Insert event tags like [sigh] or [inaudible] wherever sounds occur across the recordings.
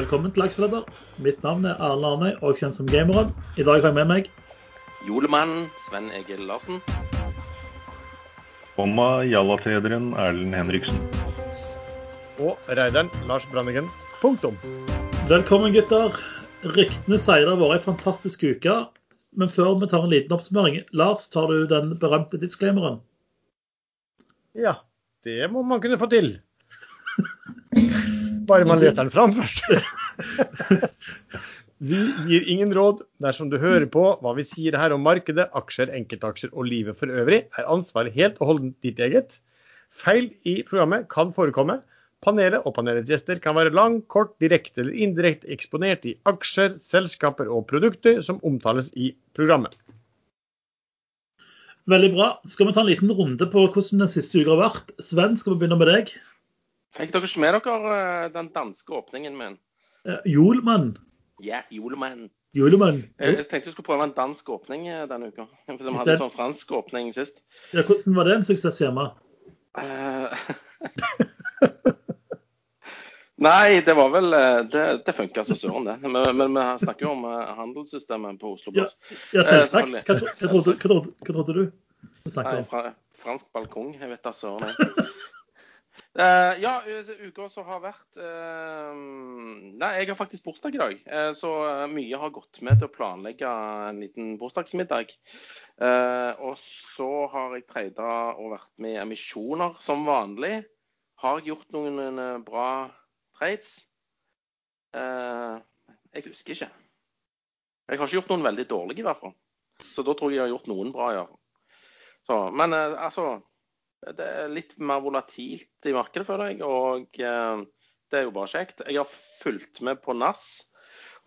Velkommen til Aksjeleder. Mitt navn er Arne Arnøy, og kjent som Gameren. I dag har jeg med meg Julemannen Sven Egil Larsen. Bomma Jalla-trederen Erlend Henriksen. Og reideren Lars Brandingen, Punktum. Velkommen, gutter. Ryktene sier det har vært ei fantastisk uke. Men før vi tar en liten oppsummering, Lars, tar du den berømte disclaimeren? Ja, det må man kunne få til. Bare man leter den fram først. [laughs] Vi gir ingen råd dersom du hører på hva vi sier her om markedet, aksjer, enkeltaksjer og livet for øvrig, er ansvaret helt og holdent ditt eget. Feil i programmet kan forekomme. Panelet og panelets gjester kan være lang, kort, direkte eller indirekte eksponert i aksjer, selskaper og produkter som omtales i programmet. Veldig bra. Skal vi ta en liten runde på hvordan den siste uka har vært? Sven, skal vi begynne med deg? Fikk dere ikke med dere eh, den danske åpningen min? Uh, Jolmann. Ja, Julemannen. Julemann. Jeg jeg tenkte jeg skulle prøve en dansk åpning eh, denne uka. [laughs] For vi hadde en sånn fransk åpning sist. Ja, hvordan var det en suksess hjemme? Uh, [laughs] Nei, det var vel eh, Det, det funka så søren, det. Men, vi snakker jo om eh, handelssystemet på Oslo Børs. ja Eh, selvsagt. Hva, hva, trodde, hva, hva trodde du? Nei, fra, fransk balkong. Jeg vet da søren, [laughs] Eh, ja, u- uka som har vært uh, Nei, jeg har faktisk bursdag i dag. Uh, så mye har gått med til å planlegge en liten bursdagsmiddag. Og så har jeg treida og vært med i emisjoner som vanlig. Har jeg gjort noen bra trades? Jeg husker ikke. Jeg har ikke gjort noen veldig dårlige, i hvert fall. Så da tror jeg jeg har gjort noen bra, ja. Så, men eh, altså Det er litt mer volatilt i markedet, føler jeg. Og eh, det er jo bare kjekt. Jeg har fulgt med på NAS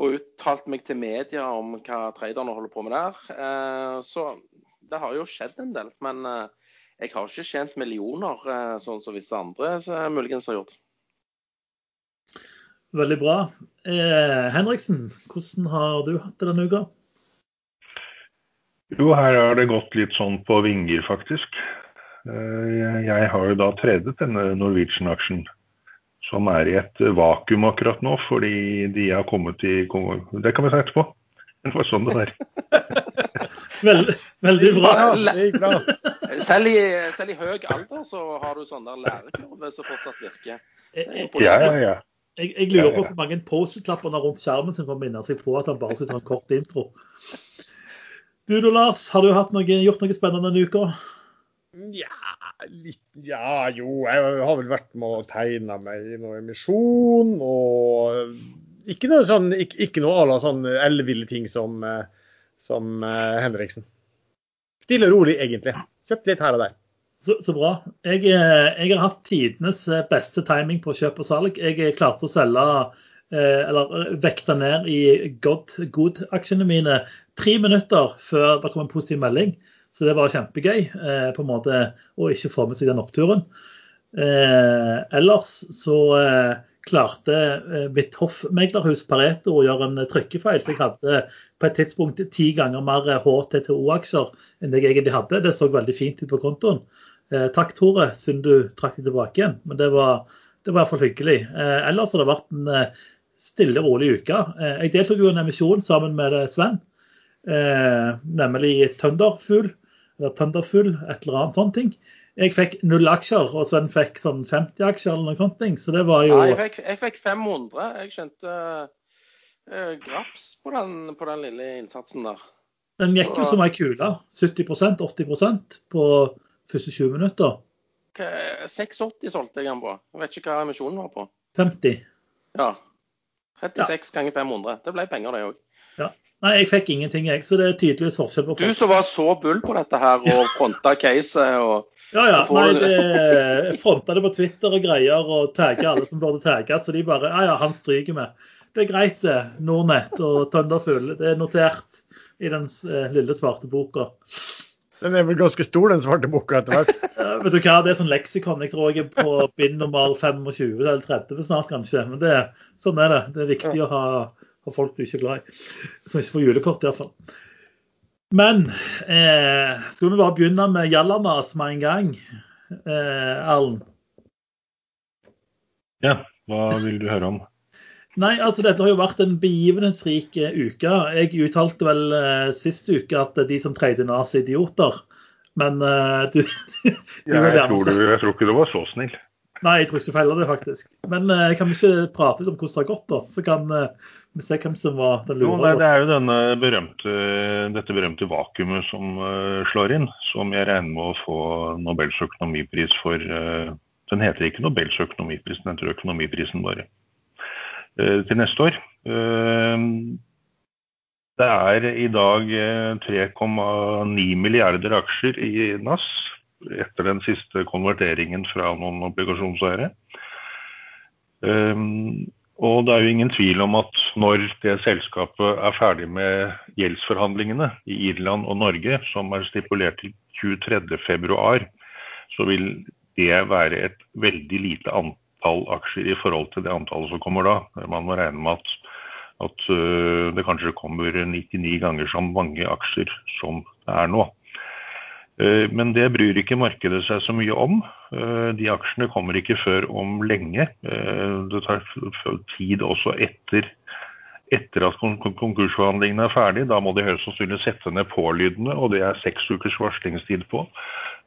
og uttalt meg til media om hva traderne holder på med der. Eh, så det har jo skjedd en del. Men eh, jeg har ikke tjent millioner, eh, sånn som visse andre muligens har gjort. Veldig bra. Eh, Henriksen, hvordan har du hatt det denne uka? Jo, her har det gått litt sånn på vinger, faktisk. Eh, Jeg har jo da tredet denne Norwegian-aksjen, som er i et vakuum akkurat nå, fordi de har kommet i Det kan vi ta etterpå. Det var sånn det der. [laughs] Veldig, veldig bra. Ja, bra. Selv i, selv i høy alder så har du sånn der lærekurve som fortsatt virker. Jeg, Ja, ja, ja. jeg, jeg lurer Ja, på hvor mange Post-It-lapper han har rundt skjermen sin for å minne seg på at han bare skulle ta en kort intro. Du da, Lars, har du hatt noe, gjort noe spennende denne uka? Ja, litt Ja, jo. Jeg har vel vært med og tegna meg i noe emisjon. Og ikke noe sånn Ikke, ikke noe à la sånn elleville ting som, eh, som uh, Henriksen. Stille og rolig, egentlig. Kjøpt litt her og der. Så, så bra. Jeg, eh, jeg har hatt tidenes beste timing på kjøp og salg. Jeg klarte å selge, eller vekte ned i God-aksjene mine tre minutter før det kom en positiv melding. Så det var kjempegøy eh, på en måte å ikke få med seg den oppturen. Eh, ellers så eh, klarte eh, mitt hoffmeglerhus Pareto å gjøre en trykkefeil. Så jeg hadde på et tidspunkt ti ganger mer HTTO-aksjer enn det jeg egentlig hadde. Det så veldig fint ut på kontoen. Eh, takk, Tore, synd du trakk det tilbake igjen. Men det var, det var i hvert fall hyggelig. Eh, ellers har det vært en stille, rolig uke. Jeg deltok jo i en emisjon sammen med Sven, nemlig Thunderfugl. Eller Thunderfugl, et eller annet sånt ting. Jeg fikk null aksjer, og Sven fikk sånn 50 aksjer eller noe sånt. Så det var jo Ja, jeg fikk, jeg fikk 500. Jeg kjente uh, graps på den, på den lille innsatsen der. Den gikk jo som ei kule. 70% 80% på første 20 minutter. Hva- 680 solgte jeg den på. Jeg vet ikke hva emisjonen var på. 50. Ja. 36 ganger 500. Det ble penger, det òg. Nei, jeg fikk ingenting, jeg. Så det er tydeligvis forskjell på Du som var så bull på dette her og [laughs] fronta caset og Ja, ja. Nei, det, jeg fronta det på Twitter og greier og tagga alle som burde tagge. Så de bare Ja, ja, han stryker med. Det er greit, det. Nordnett og Thunderfull. Det er notert i den eh, lille svarte boka. Den er vel ganske stor, den svarte boka etter hvert. [laughs] Ja, vet du hva, Det er sånn leksikon. Jeg tror jeg er på bind nummer 25 eller 30 snart, kanskje. Men det, sånn er det. Det er viktig å ha, ha folk du ikke er glad i. Som ikke får julekort, iallfall. Men eh, skal vi bare begynne med Jallamas med en gang, eh, Erlend? Ja, hva vil du høre om? Nei, altså dette har jo vært en begivenhetsrik eh, uke. Jeg uttalte vel eh, sist uke at de som tredje nas, er idioter. Men eh, du, [laughs] du jeg, tror du, jeg tror ikke du var så snill. Nei, jeg tror ikke du feiler det, faktisk. Men eh, kan vi ikke prate litt om hvordan det har gått, da? Så kan vi se hvem som var den lure. Jo, det er jo denne berømte, dette berømte vakuumet som slår inn, som jeg regner med å få Nobels økonomipris for. den heter ikke Nobels økonomipris, den heter Økonomiprisen bare. Uh, til neste år. Det er i dag 3,9 eh, milliarder aksjer i NAS etter den siste konverteringen fra noen obligasjonseiere. Og det er jo ingen tvil om at når det selskapet er ferdig med gjeldsforhandlingene i Irland og Norge, som er stipulert til 23.2, så vil det være et veldig lite antall aksjer i forhold til det antallet som kommer da. Man må regne med at, at øh, det kanskje kommer 99 ganger så mange aksjer som det er nå. Øh, men det bryr ikke markedet seg så mye om. Øh, de aksjene kommer ikke før om lenge. Det tar tid også etter, etter at konkursforhandlingene er ferdig. Da må de høyst sannsynlig sette ned pålydende, og det er seks ukers varslingstid på.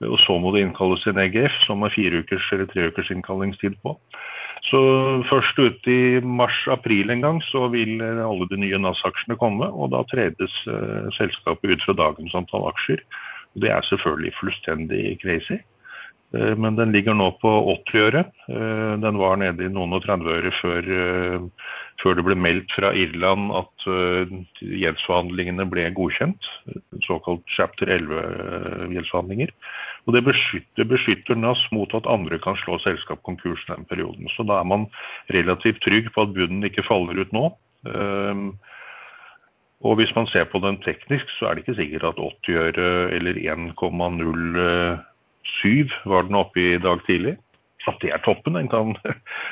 Og så må det innkalles en EGF, som er fire ukers eller tre ukers innkallingstid på. Så først ute i mars-april en gang så vil alle de nye NAS-aksjene komme, og da tredes selskapet ut fra dagens antall aksjer. Det er selvfølgelig fullstendig crazy. Uh, men den ligger nå på 80 øre. Uh, den var nede i noen og 30 øre før, før det ble meldt fra Irland at gjeldsforhandlingene ble godkjent. Såkalt chapter 11-gjeldsforhandlinger. Og det beskytter, beskytter, NAS mot at andre kan slå selskap konkurs den perioden. Så da er man relativt trygg på at bunnen ikke faller ut nå. Og hvis man ser på den teknisk, så er det ikke sikkert at 80 øre eller 1,07 var den oppe i dag tidlig. At det er toppen. Den kan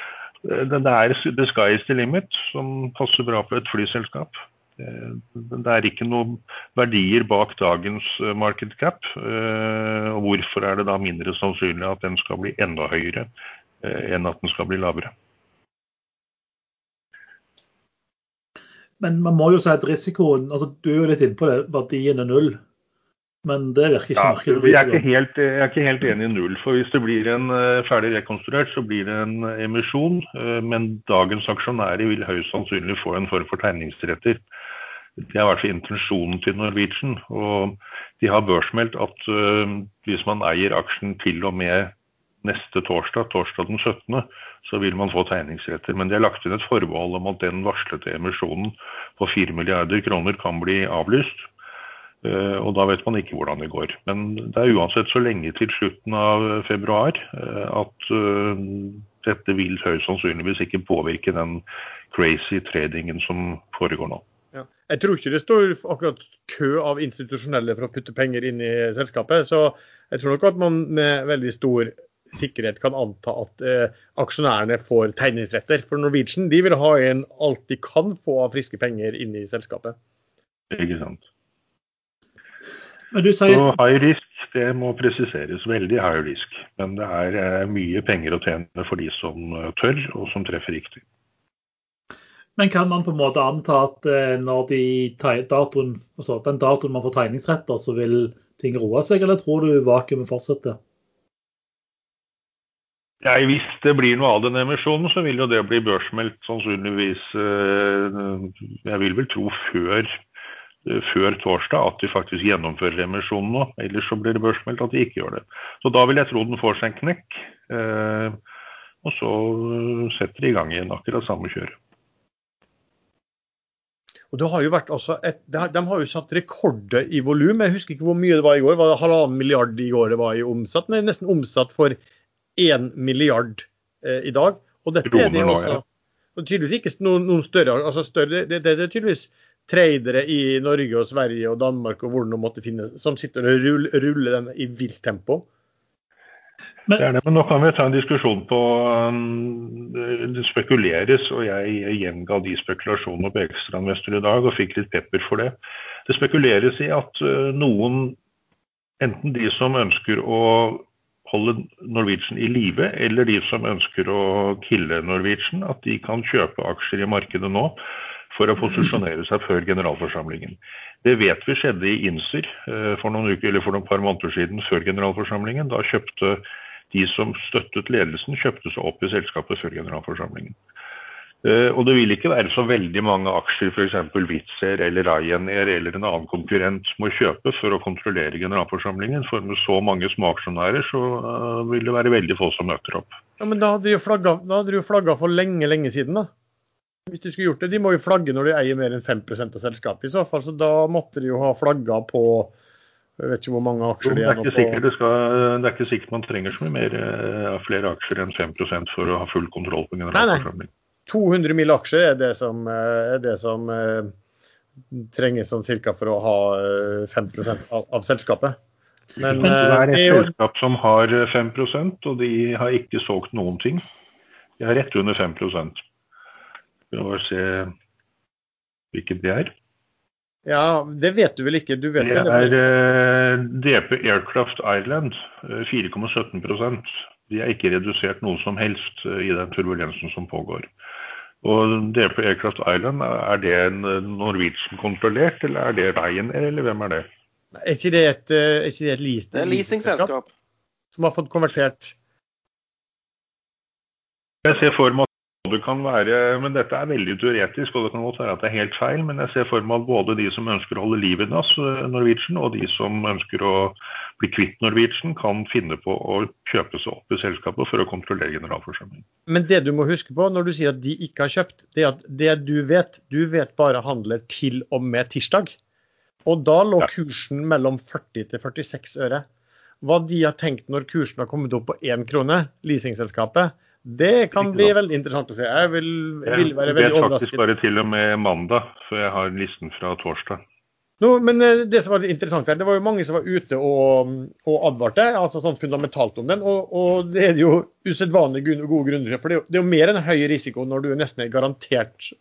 [laughs] det er the sky is the limit, som passer bra på et flyselskap. Det er ikke noen verdier bak dagens eh, market cap. Eh, og hvorfor er det da mindre sannsynlig at den skal bli enda høyere eh, enn at den skal bli lavere? Men man må jo si at risikoen altså Du er jo litt inne på det, verdien er null. Men det virker ikke ja, markedet. Jeg er ikke, helt, jeg er ikke helt enig i null. For hvis det blir en ferdig rekonstruert, så blir det en emisjon. Men dagens aksjonærer vil høyst sannsynlig få en form for tegningsretter. Det er i hvert fall intensjonen til Norwegian. Og de har børsmeldt at hvis man eier aksjen til og med neste torsdag, torsdag den 17., så vil man få tegningsretter. Men de har lagt inn et forbehold om at den varslede emisjonen på 4 milliarder kroner kan bli avlyst. Uh, og da vet man ikke hvordan det går. Men det er uansett så lenge til slutten av februar uh, at dette vil høyst sannsynligvis ikke påvirke den crazy tradingen som foregår nå. Ja. Jeg tror ikke det står akkurat kø av institusjonelle for å putte penger inn i selskapet. Så jeg tror nok at man med veldig stor sikkerhet kan anta at eh, aksjonærene får tegningsretter. For Norwegian de vil ha inn alt de kan få av friske penger inn i selskapet. Ikke sant. Men du sier... Så high risk, det må presiseres. Veldig high risk. Men det er eh, mye penger å tjene for de som eh, tør, og som treffer riktig. Men kan man på en måte anta at eh, når de datoen, altså den datoen man får tegningsretter, så vil ting roe seg, eller tror du vakuumet fortsetter? Ja, hvis det blir noe av den emisjonen, så vil jo det bli børsmeldt sannsynligvis eh, Jeg vil vel tro før, eh, før torsdag at de faktisk gjennomfører emisjonen nå. Ellers så blir det børsmeldt at de ikke gjør det. Så da vil jeg tro den får seg en knekk. Og så setter de i gang igjen akkurat samme kjøret. Og det har jo vært altså et, De har jo satt rekorder i volum. Jeg husker ikke hvor mye det var i går. Var det halvannen milliard i går det var i omsatt? Nei, nesten omsatt for én milliard eh, i dag. Og dette er det også og tydeligvis ikke noen, noen større, altså større det, det, det, er tydeligvis tradere i Norge og Sverige og Danmark og hvor de måtte finne, som sitter og ruller, ruller den i vilt tempo. Men, det er det, men nå kan vi ta en diskusjon på um, Det spekuleres, og jeg gjenga de spekulasjonene på ekstrainvestor i dag og fikk litt pepper for det. Det spekuleres i at uh, noen, enten de som ønsker å holde Norwegian i live, eller de som ønsker å kille Norwegian, at de kan kjøpe aksjer i markedet nå for å posisjonere seg før generalforsamlingen. Det vet vi skjedde i Inser eh, for noen uker, eller for noen par måneder siden før generalforsamlingen. Da kjøpte de som støttet ledelsen, kjøpte seg opp i selskapet før generalforsamlingen. Eh, og det vil ikke være så veldig mange aksjer f.eks. Wizz Air eller Ryanair eller en annen konkurrent må kjøpe for å kontrollere generalforsamlingen. For med så mange småaksjonærer så eh, vil det være veldig få som møter opp. Ja, Men da hadde de jo flagga for lenge, lenge siden, da? Hvis de skulle gjort det, De må jo flagge når de eier mer enn 5% av selskapet i så fall. Så da måtte de jo ha flagga på jeg vet ikke hvor mange aksjer det er nå på. Det, skal, det er ikke sikkert man trenger så mye mer uh, flere aksjer enn 5% for å ha full kontroll på generalforsamling. 200 mill. aksjer er det som, eh, er det som uh, trenges sånn cirka for å ha uh, 5 av, av, selskapet. Men, det er et selskap som har 5% og de har ikke solgt noen ting. De har rett under 5 Skal vi se hvilket det er. Ja, det vet du vel ikke? Du vet det er eh, DP Aircraft Ireland, 4,17 eh, De er ikke redusert noe som helst i den turbulensen som pågår. Og DP Aircraft Island, er det en Norwegian-kontrollert, eller er det Ryanair, eller hvem er det? Er ikke det et, er ikke det et leasing, det er leasingselskap? Som har fått konvertert? Jeg ser for meg det kan være, men Dette er veldig teoretisk, og det kan godt være at det er helt feil. Men jeg ser for meg at både de som ønsker å holde liv i Norwegian, og de som ønsker å bli kvitt Norwegian, kan finne på å kjøpe seg opp i selskapet for å kontrollere generalforsamlingen. Men det du må huske på når du sier at de ikke har kjøpt, det er at det du vet, du vet bare handler til og med tirsdag. Og da lå kursen mellom 40 til 46 øre. Hva de har tenkt når kursen har kommet opp på én krone, leasingselskapet, det kan bli veldig interessant å se. Jeg vil, vil være veldig overrasket. Jeg vet faktisk bare til og med mandag, for jeg har listen fra torsdag. No, men eh, det som var litt interessant her, det var jo mange som var ute og, og advarte altså sånn fundamentalt om den. Og, og det er jo usedvanlig gode grunner. For det er, jo, det er jo mer enn høy risiko når du nesten er garantert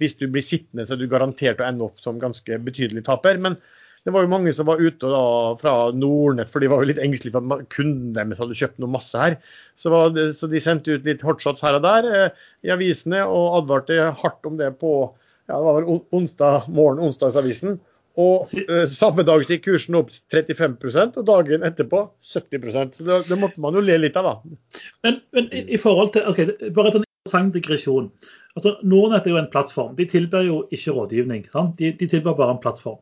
Hvis du blir sittende, så er du garantert å ende opp som ganske betydelig taper. Men det var jo mange som var ute da, fra Nordnett, for de var jo litt engstelige for at kunden deres hadde kjøpt noe masse her. Så, det, så, de sendte ut litt hotshots her og der eh, i avisene og advarte hardt om det på ja, det var vel onsdag morgen, onsdagsavisen. Og eh, samme dag gikk kursen opp 35% og dagen etterpå 70 Så det, det, måtte man jo le litt av, da. Men, men i, i, forhold til ok, Bare en interessant digresjon. Altså, Nordnett er jo en plattform. De tilbyr jo ikke rådgivning. Sant? De, de tilbyr bare en plattform.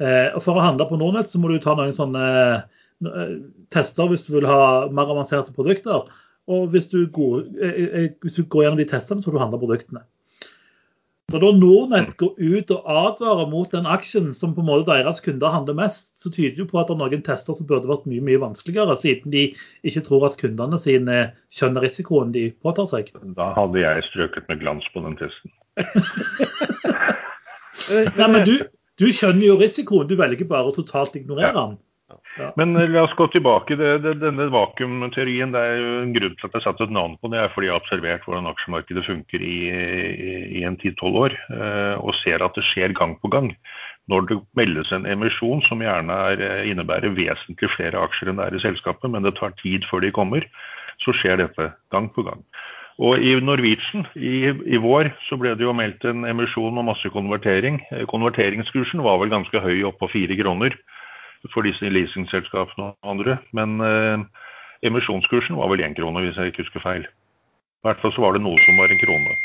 Eh, og For å handle på Nordnett så må du ta noen sånne eh, tester hvis du vil ha mer avanserte produkter. Og hvis du, går, eh, hvis du går gjennom de testene, så får du handle produktene. Når da Nordnett går ut og advarer mot den aksjen som på en måte deres kunder handler mest, så tyder det på at det er noen tester som burde vært mye mye vanskeligere, siden de ikke tror at kundene sine skjønner risikoen de påtar seg. Da hadde jeg strøket med glans på den testen. [laughs] Nei, men du, du skjønner jo risikoen, du velger bare å totalt ignorere den. Ja. Men eh, la oss gå tilbake. Det, det, denne vakuumteorien, det er jo en grunn til at jeg satte et navn på det, er fordi jeg har observert hvordan aksjemarkedet funker i, i, i en 10-12 år, eh, og ser at det skjer gang på gang. Når det meldes en emisjon som gjerne er, eh, innebærer vesentlig flere aksjer enn det er i selskapet, men det tar tid før de kommer, så skjer dette gang på gang. Og i Norwegian i, i, vår så ble det jo meldt en emisjon og masse konvertering. Eh, konverteringskursen var vel ganske høy, opp på fire kroner for disse leasingselskapene og andre. Men eh, emisjonskursen var vel én krone, hvis jeg ikke husker feil. I hvert fall så var det noe som var en krone.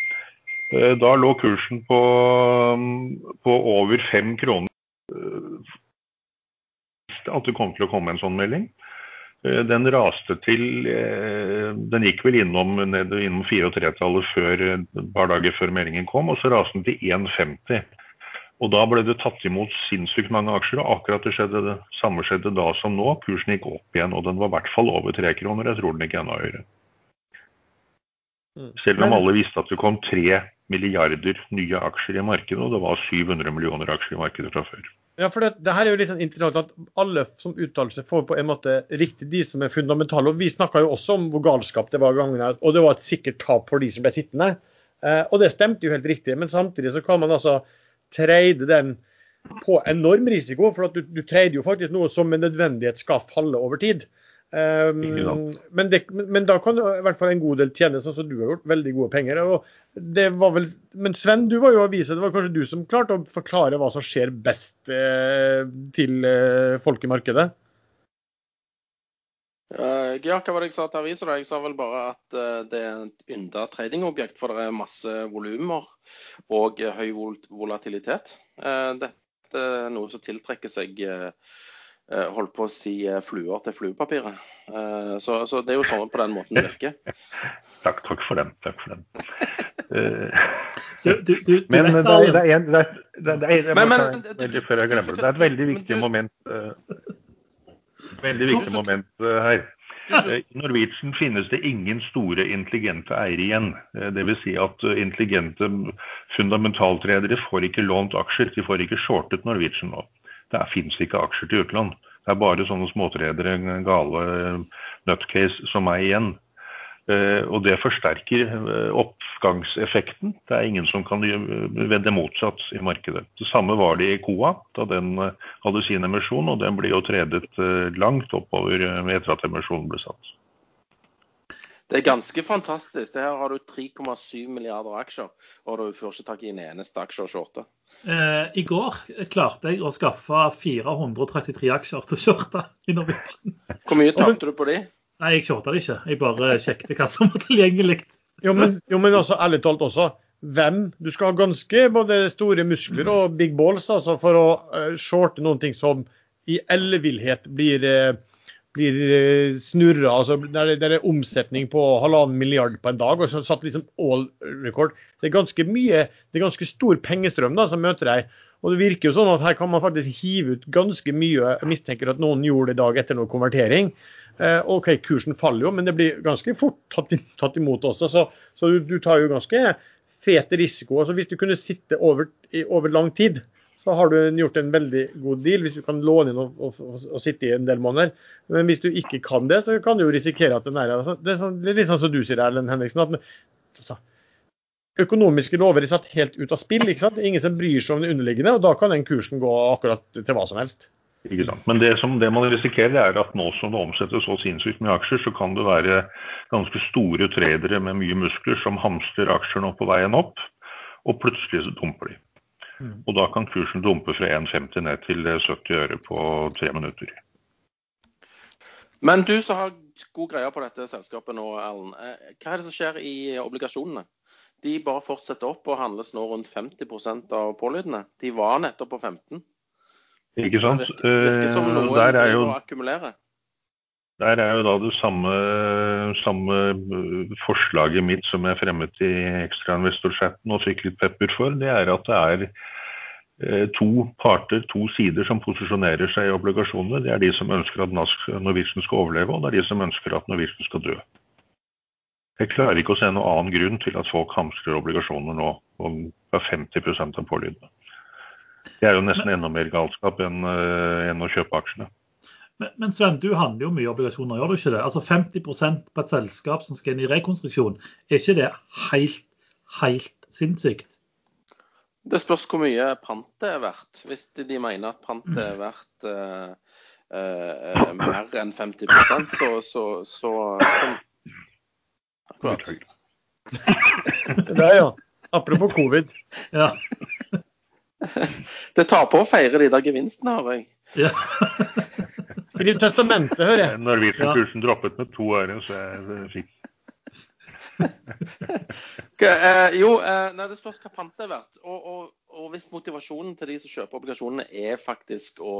Eh, da lå kursen på, på over fem kroner. Eh, at det kom til å komme en sånn melding. Eh, den raste til eh, Den gikk vel innom, ned, innom 4-3-tallet et par dager før meldingen kom, og så raste den til 1,50. Og Da ble det tatt imot sinnssykt mange aksjer, og akkurat det, skjedde, det samme skjedde da som nå. Kursen gikk opp igjen, og den var i hvert fall over tre kroner. Jeg tror den gikk enda høyere. Mm. Selv om alle visste at det kom tre milliarder nye aksjer i markedet, og det var 700 millioner aksjer i markedet fra før. Ja, for det, det, her er jo litt sånn interessant at alle som uttaler seg, får på en måte riktig de som er fundamentale. og Vi snakka jo også om hvor galskap det var gangene, og det var et sikkert tap for de som ble sittende. Eh, og det stemte jo helt riktig, men samtidig så kan man altså trade den på enorm risiko. For at du, du jo faktisk noe som med nødvendighet skal falle over tid. Um, men, det, men, da kan i hvert fall en god del tjene, sånn som du har gjort. Veldig gode penger. Vel, men Sven, du var jo avisa. Det var kanskje du som klarte å forklare hva som skjer best eh, til eh, folk i markedet? Uh, ja, hva var det jeg sa til avisa? Jeg sa vel bare at uh, det er et ynda tradingobjekt, for det er masse volumer og uh, høy vol volatilitet. dette er noe som tiltrekker seg holdt på å si fluer til fluepapiret. Så, så, det er jo sånn på den måten det virker. [laughs] takk, takk for den. Takk for den. du, du, du, men det er, en, det er, det er, men, men, veldig før jeg glemmer det. Det er et veldig viktig moment. Veldig viktig moment her. I Norwegian finnes det ingen store intelligente eiere igjen. Dvs. Si at intelligente fundamentaltredere får ikke lånt aksjer. De får ikke shortet Norwegian nå. Det finnes ikke aksjer til utlån. Det er bare sånne småtredere, gale nutcase som meg igjen. Eh, og det forsterker eh, oppgangseffekten. Det er ingen som kan vende motsatt i markedet. Det samme var det i Coa da den eh, hadde sin emisjon, og den ble jo tredet langt oppover etter at emisjonen ble satt. Det er ganske fantastisk. Det her har du 3,7 milliarder aksjer, og du får ikke tak i en eneste aksje å shorte. Eh, I går klarte jeg å skaffe 433 aksjer til å shorte i Norwegian. Hvor mye tapte du på de? Nei, jeg shorta det ikke. Jeg bare sjekket hva som var tilgjengelig. Jo, men, jo, men altså, ærlig talt også. Hvem? Du skal ha ganske både store muskler og big balls altså, for å uh, shorte noen ting som i ellevillhet blir, uh, blir uh, snurra. Altså, der er omsetning på halvannen milliard på en dag, og så satt liksom all record. Det er ganske mye, det er ganske stor pengestrøm da, som møter deg. Og det virker jo sånn at her kan man faktisk hive ut ganske mye. Jeg mistenker at noen gjorde det i dag etter noe konvertering. Eh, OK, kursen faller jo, men det blir ganske fort tatt, tatt imot også. Så, så du, du, tar jo ganske fet risiko. Altså, hvis du kunne sitte over, over, lang tid, så har du gjort en veldig god deal. Hvis du kan låne inn og, og, og, sitte i en del måneder. Men hvis du ikke kan det, så kan du jo risikere at den er altså, Det er sånn, litt sånn som du sier, Erlend Henriksen. at altså, Økonomiske lover er satt helt ut av spill. ikke sant? Er ingen som bryr seg om det underliggende, og da kan den kursen gå akkurat til hva som helst. Ikke sant? Men det, som, det man risikerer, er at nå som det omsettes så sinnssykt mye aksjer, så kan det være ganske store tradere med mye muskler som hamstrer aksjer opp på veien opp, og plutselig så dumper de. Og da kan kursen dumpe fra 1,50 ned til 70 øre på tre minutter. Men du som har god greie på dette selskapet nå, Erlend. Eh, hva er det som skjer i obligasjonene? De bare fortsetter opp og handles nå rundt 50% av pålydene. De var nettopp på 15 ikke sant? Det virker som noe der er jo, akkumulere. Der er jo da det samme, samme, eh, forslaget mitt som jeg fremmet i ekstrainvestorchatten og fikk litt pepper for. Det er at det er eh, to parter, to sider, som posisjonerer seg i obligasjonene. Det er de som ønsker at Norwegian skal overleve, og det er de som ønsker at Norwegian skal dø. Jeg klarer ikke å se noen annen grunn til at folk hamstrer obligasjoner nå og er 50% av pålydende. Det er jo nesten enda mer galskap enn, uh, enn å kjøpe aksjene. Men, men, Sven, du handler jo mye obligasjoner, gjør du ikke det? Altså 50% på et selskap som skal inn i rekonstruksjon, er ikke det helt, helt sinnssykt? Det spørs hvor mye pantet er verdt. Hvis de mener at pant er verdt uh, uh, mer enn 50% så, så, så, så Akkurat. [laughs] Der, ja. Apropos covid. Ja. [laughs] Det tar på å feire de der gevinstene, hører jeg. Ja. [laughs] Skriv testamentet, hører jeg. Norwegian-kursen ja. droppet med to øre, så jeg fikk [laughs] okay, eh, jo, eh, nei, det spørs hva pantet er verdt. Og, og, og, hvis motivasjonen til de som kjøper obligasjonene er faktisk å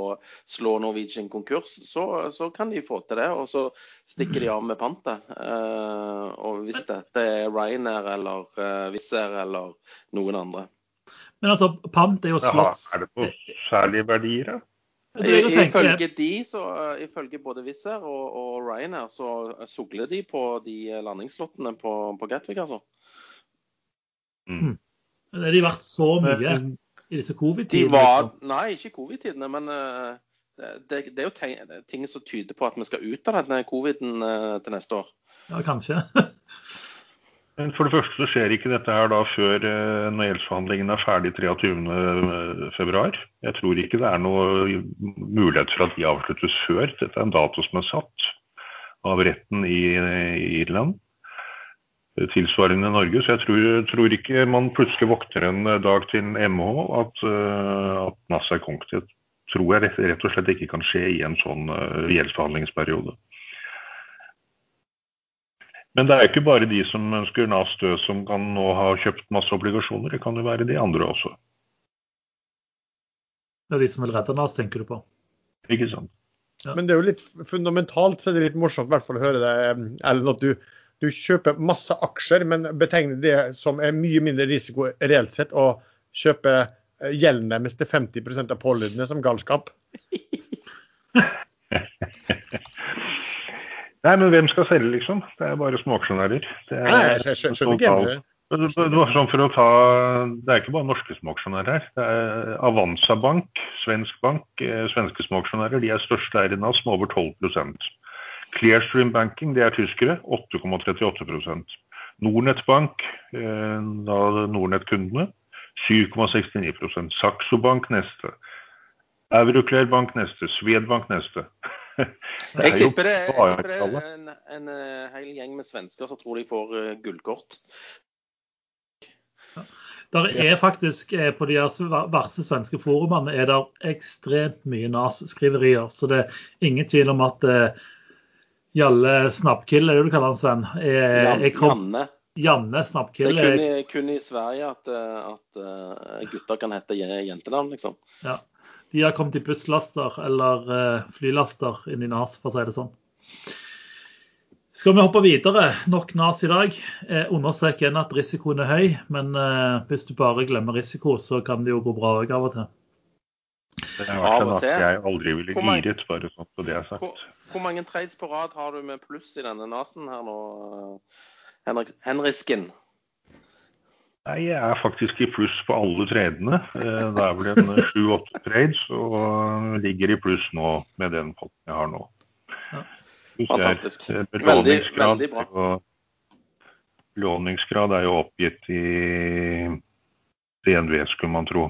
slå Norwegian konkurs, så, så kan de få til det. Og så stikker de av med pantet. Eh, og hvis dette er Ryanair eller eh, Wizz Air eller noen andre. Men altså, pant er jo slått Er det på særlige verdier, da? Ifølge de, så, ifølge både Wizz Air og, og Ryanair, så sugler de på de landingslottene på, på Gatwick, altså. Mm. Men Er de verdt så mye i disse covid-tidene? Liksom? Nei, ikke covid-tidene, men uh, det, det, er jo ting, ting, som tyder på at vi skal ut av denne coviden uh, til neste år. Ja, kanskje. [laughs] Men For det første så skjer ikke dette her da før eh, når gjeldsforhandlingene er ferdig 23.2. Jeg tror ikke det er noe mulighet for at de avsluttes før. Dette er en dato som er satt. av retten i, Irland. Tilsvarende i Norge. Så jeg tror, tror, ikke man plutselig våkner en dag til MH at, at NAS er konkret. Det tror jeg rett, rett, og slett ikke kan skje i en sånn gjeldsforhandlingsperiode. Men det er ikke bare de som ønsker NAS død som kan nå ha kjøpt masse obligasjoner. Det kan jo være de andre også. Det er de som vil redde NAS, tenker du på? Ikke sant. Ja. Men det er jo litt fundamentalt så er det litt morsomt i hvert fall å høre det, Ellen, at du, du, kjøper masse aksjer, men betegner det som er mye mindre risiko reelt sett å kjøpe gjelden deres til 50% av pålydende som galskap. [laughs] Nei, men hvem skal selge, liksom? Det er bare småaksjonærer. Det er, Nei, jeg skjønner ikke det. Sånn for å ta, det er ikke bare norske småaksjonærer her. Det er Avanza Bank, svensk bank, eh, svenske småaksjonærer. De er største eierne av over 12% Clearstream Banking, det er tyskere, 8,38% Nordnett Bank, eh, da Nordnett-kundene, 7,69% Saxo Bank neste. Euroclear Bank neste. Swedbank neste. Jeg tipper det, jeg tipper det er en, en, eh, hel gjeng med svensker som tror de får uh, gullkort. Der er faktisk eh, På de verste svenske forumene er det ekstremt mye NAS-skriverier. Så det er ingen tvil om at uh, Jalle Snappkill, er det du kaller han, Sven? Er, kom, Janne. Janne Snappkill. Det er kun i, kun i Sverige at, at uh, gutter kan hete jentenavn, liksom. Ja de har kommet i busslaster eller uh, flylaster inn i NAS, for å si det sånn. Skal vi hoppe videre? Nok NAS i dag. Eh, understrek igjen at risikoen er høy, men eh, hvis du bare glemmer risiko, så kan det jo gå bra òg av og til. Det har vært en natt jeg aldri ville giret, bare sånn på det jeg har sagt. Hvor, hvor, mange trades på rad har du med pluss i denne NAS-en her nå, Henrik, Henrisken? Nei, jeg er faktisk i pluss på alle tradene. Eh, det er vel en [laughs] sju-åtte trades, og ligger i pluss nå med den potten jeg har nå. Fantastisk. Veldig, veldig bra. Belåningsgrad er jo oppgitt i DNV, skulle man tro.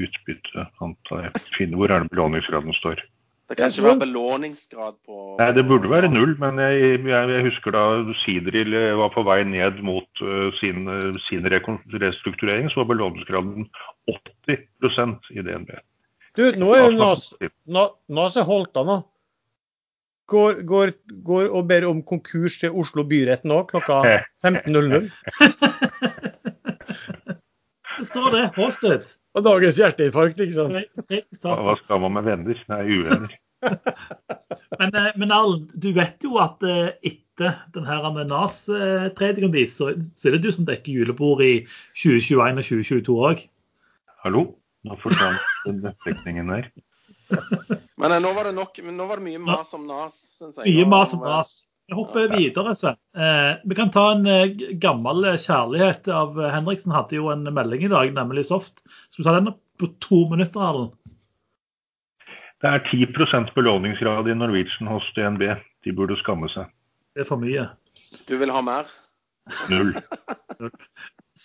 Utbytte, antar jeg. Hvor er det belåningsgraden står? Det kan ikke være belåningsgrad på Nei, det burde være null, men jeg, jeg, jeg husker da Sidril var på vei ned mot uh, sin, uh, sin, restrukturering, så var belåningsgraden 80% i DNB. Du, nå er jo Nas er holdt nå. Går, går, går, og ber om konkurs til Oslo byrett nå klokka [laughs] 15.00. det står det. Holsted. Og dagens hjerteinfarkt, liksom. Hva skal man med venner? Nei, uvenner. [laughs] men, eh, men Arlen, du vet jo at eh, etter denne NAS-tredingen din, så, er det du som dekker julebord i 2021 og 2022 òg? Hallo? Nå forsvant nettdekningen der. [laughs] Men eh, nå var det nok, nå var det mye mas om NAS, syns jeg. Mye mas om NAS. Vi hopper videre, Sven. Eh, vi kan ta en eh, gammel kjærlighet av Henriksen. Hadde jo en melding i dag, nemlig Soft. Skal du ta den på to minutter, Erlend? Det er 10% belåningsgrad i Norwegian hos DNB. De burde skamme seg. Det er for mye. Du vil ha mer? Null. [laughs]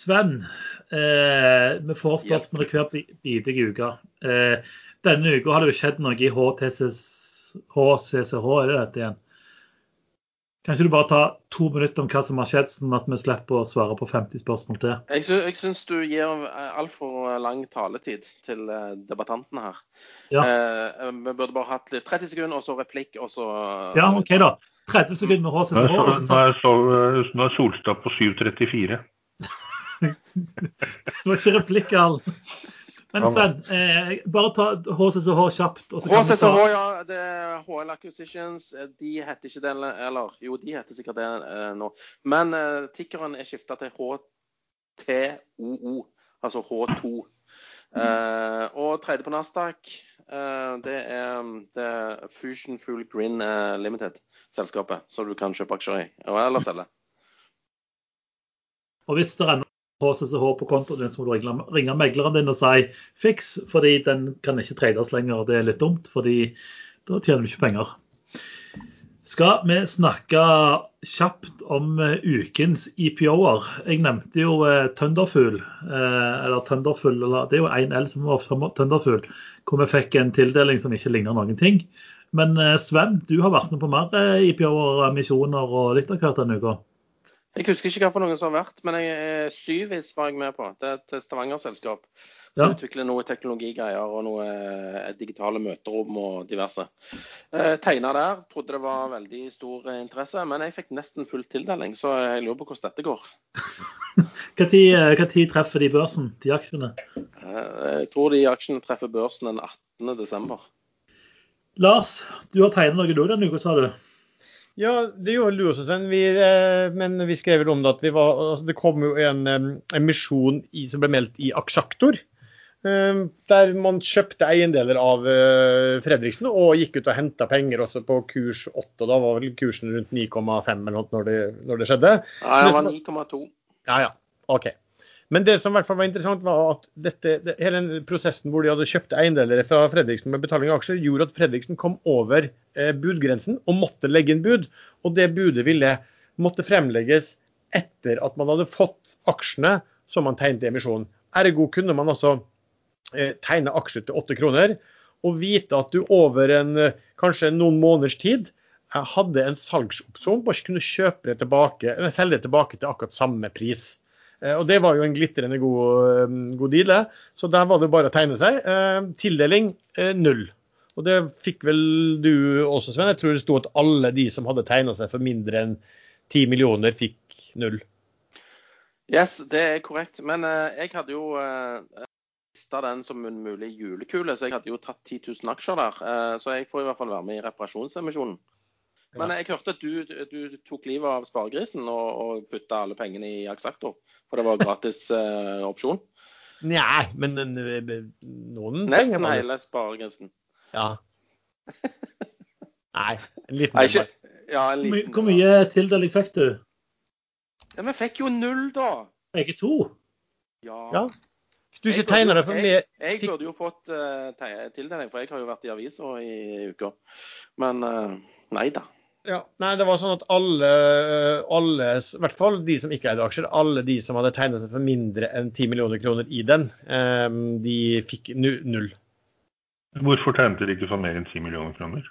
Sven, eh, vi får spørsmål hver bidige uke. Eh, denne uka har det jo skjedd noe i HCCH, er det dette igjen? Kan ikke du bare ta to minutter om hva som har skjedd, sånn at vi slipper å svare på 50 spørsmål til? Jeg, sy jeg syns du gir altfor lang taletid til debattanten debattantene her. Ja. Eh, vi burde bare hatt litt 30 sekunder, og så replikk, og så Ja, OK, da. 30 sekunder med HCCH. Nå er, nå er Solstad på 7.34. [laughs] det var ikke replikk, Al. Men Sven, eh, bare ta HCCH kjapt. HCCH, ta... ja. Det er HL Acquisitions. De heter ikke det, eller jo, de heter sikkert det eh, nå. Men eh, tikkeren er skifta til HTOO, altså H2. Eh, og tredje på Nasdaq, eh, det er, det er Fusion Full Green eh, Limited-selskapet, som du kan kjøpe aksjer i eller selge. Og hvis det HCCH på kontoen din, så må du ringe, ringe megleren din og si fiks, fordi den kan ikke trades lenger. Det er litt dumt, fordi da tjener du ikke penger. Skal vi snakke kjapt om uh, ukens IPO-er? Jeg nevnte jo Tønderfugl. Uh, eller Tønderfugl, eller det er jo én L som var fra Thunderfugl, hvor vi fikk en tildeling som ikke ligner noen ting. Men eh, Sven, du har vært med på mer eh, IPO-er, misjoner og litt av hvert denne uka. Jeg husker ikke hva for noen som har vært, men jeg, eh, Syvis var jeg med på. Det er et Stavanger-selskap. Ja. Som utvikler noe teknologigreier og noe eh, digitale møterom og diverse. Eh, Tegna der. Trodde det var veldig stor interesse, men jeg fikk nesten full tildeling, så jeg lurer på hvordan dette går. [laughs] Tid, eh, treffer de børsen, de aksjene? Eh, Jeg tror de aksjene treffer børsen den 18. desember. Lars, du har tegnet noe du denne uka, sa du? Ja, det gjorde du også, eh, men vi skrev om det at vi var, altså det kom jo en em, emisjon i, som ble meldt i Aksjaktor. Der man kjøpte eiendeler av eh, Fredriksen og gikk ut og henta penger også på kurs 8. og Da var vel kursen rundt 9,5 eller noe når det, når det skjedde. Nei, han var 9,2. Ja, ja. OK. Men det som i hvert fall var interessant, var at dette, det, hele prosessen hvor de hadde kjøpt eiendeler fra Fredriksen med betaling av aksjer, gjorde at Fredriksen kom over eh, budgrensen og måtte legge inn bud. Og det budet ville måtte fremlegges etter at man hadde fått aksjene som man tegnet i emisjonen. Ergo kunne man altså eh, tegne aksjer til åtte kroner og vite at du over en, kanskje noen måneders tid eh, hadde en salgsopsjon på å kunne kjøpe det tilbake, eller selge det tilbake til akkurat samme pris. Eh, Og Det var jo en glitrende god, eh, god deal. det. Så der var det bare å tegne seg. Eh, Tildeling null. Og det fikk vel du også, Sven. Jeg tror det sto at alle de som hadde tegna seg for mindre enn 10 millioner, fikk null. Yes, det er korrekt. Men uh, jeg hadde jo uh, den som en mulig julekule, så jeg hadde jo tatt 10 000 aksjer der. Så jeg får i hvert fall være med i reparasjonsemisjonen. Men jeg hørte at du, du tok livet av sparegrisen og, og putta alle pengene i Axacto. For det var gratis uh, [laughs] opsjon. Nei, men eh, noen Nesten penger hele sparegrisen. Ja. [laughs] Nei, en liten Nei, ikke Ja, en Hvor my- liten Hvor mye tildeling fikk du? Ja, Vi fikk jo null, da. Begge to? Ja. Ja. Du Jeg ikke burde tegner deg for jeg- Jeg burde jo fått uh, tildeling, for jeg har jo vært i avisa i uka. Men uh, nei da. Ja, nei, det var sånn at alle, alle, i hvert fall de som ikke eide aksjer, alle de som hadde tegnet seg for mindre enn 10 millioner kroner i den, eh, de fikk null. Hvorfor tegnet dere ikke for mer enn 10 millioner kroner?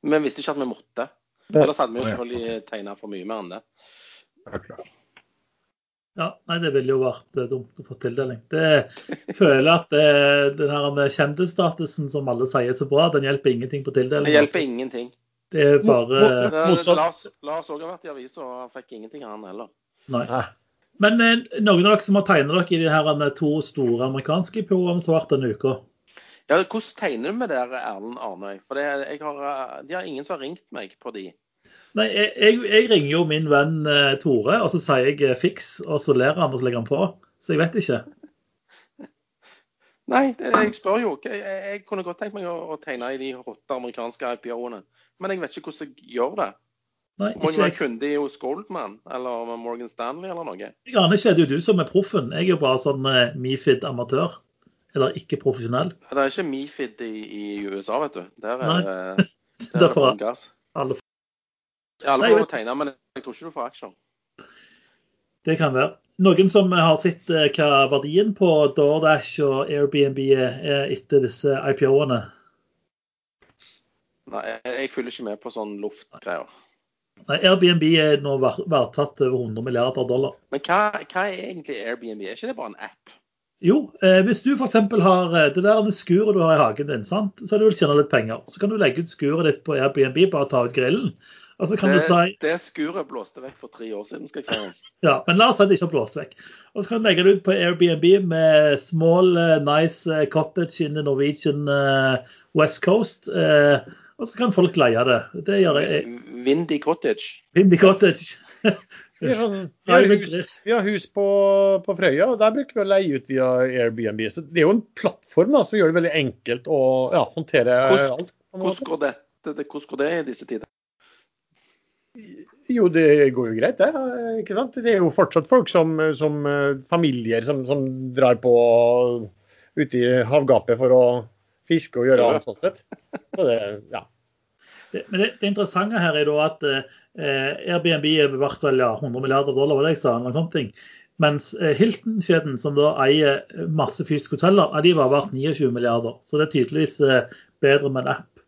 Vi visste ikke at vi måtte. Ellers hadde vi jo selvfølgelig tegna for mye mer enn det. Ja. Ja, nei, Det ville jo vært eh, dumt å få tildeling. Det [laughs] jeg føler at det, den her med kjendisstatusen som alle sier er så bra, den hjelper ingenting på tildeling. Det hjelper ingenting. Det er bare Mo- Det- Motsatt. Lars, Lars også har vært i avisa, og han fikk ingenting, han heller. Nei. Men eh, noen av dere som har tegnet dere i de her eh, to store amerikanske IPO-ene som har vært denne uka. Ja, Hvordan tegner du med der, Erlend Arnøy? For det, jeg har, eh, de har ingen som har ringt meg på de. Nei, jeg, jeg, jeg ringer jo min venn eh, Tore, og så sier jeg eh, fiks, og så ler han og så legger han på. Så jeg vet ikke. Nei, jeg spør jo. Jeg, jeg, kunne godt tenkt meg å, å tegne i de rotte amerikanske IPO-ene. Men jeg vet ikke hvordan jeg gjør det. Nei, Må jeg være kunde hos Goldman eller Morgan Stanley eller noe? Jeg aner ikke. Det er jo du som er proffen. Jeg er jo bare sånn eh, Mifid-amatør. Eller ikke profesjonell. Det er ikke Mifid i, i USA, vet du. Der er Nei. det, [laughs] der er det gass. alle alle får å tegne, men jeg tror ikke du får aksjer. Det kan være. Noen som har sett eh, hva verdien på DoorDash og Airbnb er er etter disse IPO-ene? Nei, jeg, følger ikke med på sånn luftgreier. Nei, Airbnb er nå verdtatt over 100 milliarder dollar. Men hva, hva er egentlig Airbnb? Er ikke det bare en app? Jo, eh, hvis du f.eks. har eh, det der skuret du har i hagen din, sant? så du vel tjene litt penger, så kan du legge ut skuret ditt på Airbnb, bare ta ut grillen. Og så kan Det, si det skuret blåste vekk for tre år siden, skal jeg si. [laughs] Ja, men la oss si det ikke har blåst vekk. Og så kan du legge det ut på Airbnb med small, eh, nice eh, cottage in the Norwegian eh, West Coast. og så kan folk leie det. Det gjør jeg. Windy Cottage. Windy Cottage. Vi har, sånn, [laughs] vi har hus, vi har hus på, på Frøya, og der bruker vi å leie ut via Airbnb. Så det er jo en plattform da, som gjør det veldig enkelt å ja, håndtere Hvordan- alt. Hvordan går, det, det, hvordan går det i disse tider? Jo, det går jo greit, det. ikke sant? Det er jo fortsatt folk som, som familier som, som drar på ute i havgapet for å fiske og gjøre alt annet sånn sett. Så det, ja. Det, men det, det interessante her er da at eh, Airbnb er verdt vel ja, 100 milliarder dollar, var det jeg sa, eller noe sånt. ting. Mens eh, Hilton-kjeden, som da eier masse fysiske hoteller, de var verdt 29 milliarder. Så det er tydeligvis eh, bedre med en app.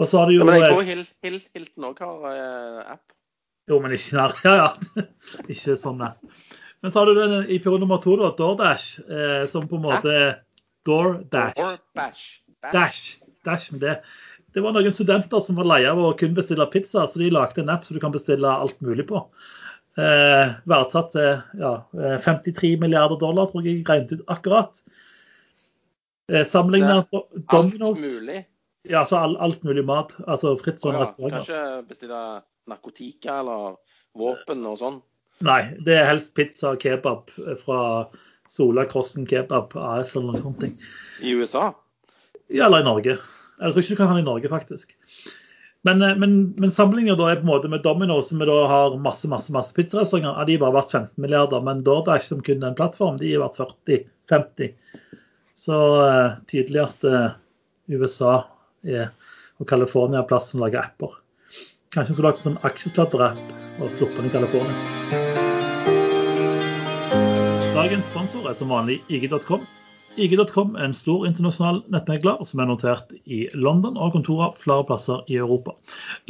Og så har du jo Ja, men jeg eh, tror Hil, Hil, Hilton òg har eh, app. Jo, men ikke nær. [laughs] Ja, ja. ikke sånn, nei. Men så har du den i periode nummer to, da, DoorDash, eh, som på en måte DoorDash. Bash. Dash. Dash med det. Det var noen studenter som var lei av å kun bestille pizza, så de lagde en app som du kan bestille alt mulig på. Eh, verdsatt til ja, eh, 53 milliarder dollar, tror jeg jeg regnet ut akkurat. Eh, Sammenlignet med Alt mulig. Ja, altså all, alt mulig mat. Altså Å Oh, ja. restauranter. Kanskje bestille narkotika eller våpen og sånn. Nei, det er helst pizza og kebab fra Sola Crossen Kebab AS eller noe sånt. I USA. Ja, eller i Norge. Jeg tror ikke du kan ha det i Norge, faktisk. Men, eh, men, men sammenlignet da er på en måte med Domino, som vi da har masse masse, masse pizzarestauranter, ja, de har bare vært 15 milliarder. Men DoorDash, som kun er en plattform, de har vært 40-50. Så uh, tydelig at uh, USA er, og California plass som lager apper. Kanskje vi skulle lagt en sånn aksjesladderapp og sluppet den i California. Dagens sponsor er som vanlig IG.com. IG.com er en stor internasjonal nettmegler som er notert i London og har kontorer flere plasser i Europa.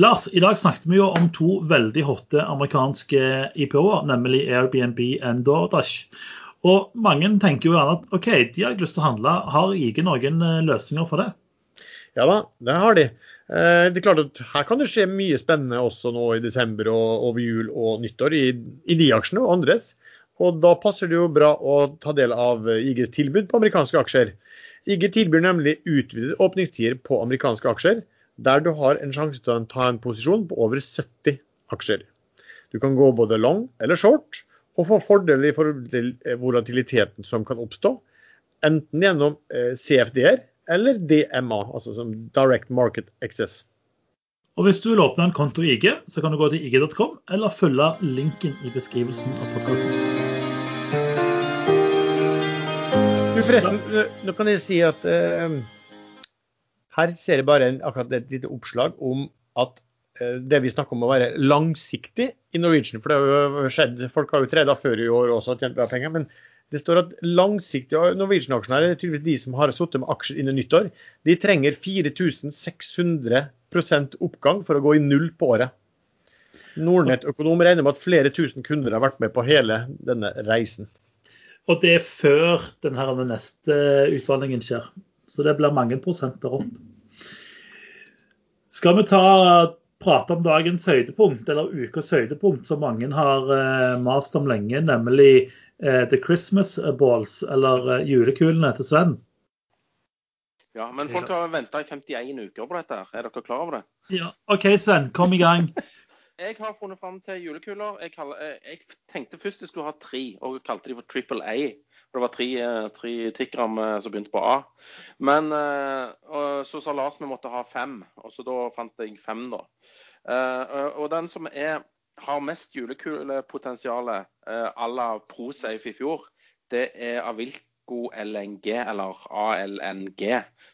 Lars, i dag snakket vi jo om to veldig hotte amerikanske IPO-er, nemlig Airbnb og DoorDash. Og mange tenker jo gjerne at OK, de har ikke lyst til å handle. Har IG noen eh, løsninger for det? Ja da, det har de. Eh, Det er klart at Her kan det skje mye spennende også nå i desember og over jul og nyttår i, i de aksjene og andres. Og Da passer det jo bra å ta del av IGs tilbud på amerikanske aksjer. IG tilbyr nemlig utvidede åpningstider på amerikanske aksjer, der du har en sjanse til å ta en posisjon på over 70 aksjer. Du kan gå både long eller short, og få fordeler i forhold til eh, volatiliteten som kan oppstå, enten gjennom eh, CFD-er eller DMA, altså som Direct Market Access. Og hvis du vil åpne en konto i IG, så kan du gå til ig.com, eller følge linken i beskrivelsen av podkasten. Forresten, nå kan jeg si at eh, her ser jeg bare en, akkurat et lite oppslag om at eh, det vi snakker om å være langsiktig i Norwegian, for det har jo skjedd, folk har jo treda før i år også og tjent bra penger, men det står at langsiktige Norwegian-aksjonærer, tydeligvis de som har sittet med aksjer innen nyttår, de trenger 4600% oppgang for å gå i null på året. Nordnett-økonom regner med at flere tusen kunder har vært med på hele denne reisen. Og det er før den her neste utvandringen skjer. Så det blir mange prosenter opp. Skal vi ta prate om dagens høydepunkt, eller ukas høydepunkt, som mange har eh, mast om lenge, nemlig The Christmas Balls, eller eh, julekulene til Sven. Ja, men folk har venta i 51 uker på dette. her. Er dere klar over det? Ja, OK, Sven, kom i gang. [laughs] Jeg har funnet fram til julekuler. Jeg, kaller, eh, jeg tenkte først jeg skulle ha tre, og kalte de for Triple A. For det var tre, eh, tre eh, som begynte på A. Men eh, så sa Lars vi måtte ha fem, og så da fant jeg fem, da. Eh, og den som er, har mest julekulepotensial à la ProSafe i fjor, det er Avilco LNG, eller ALNG,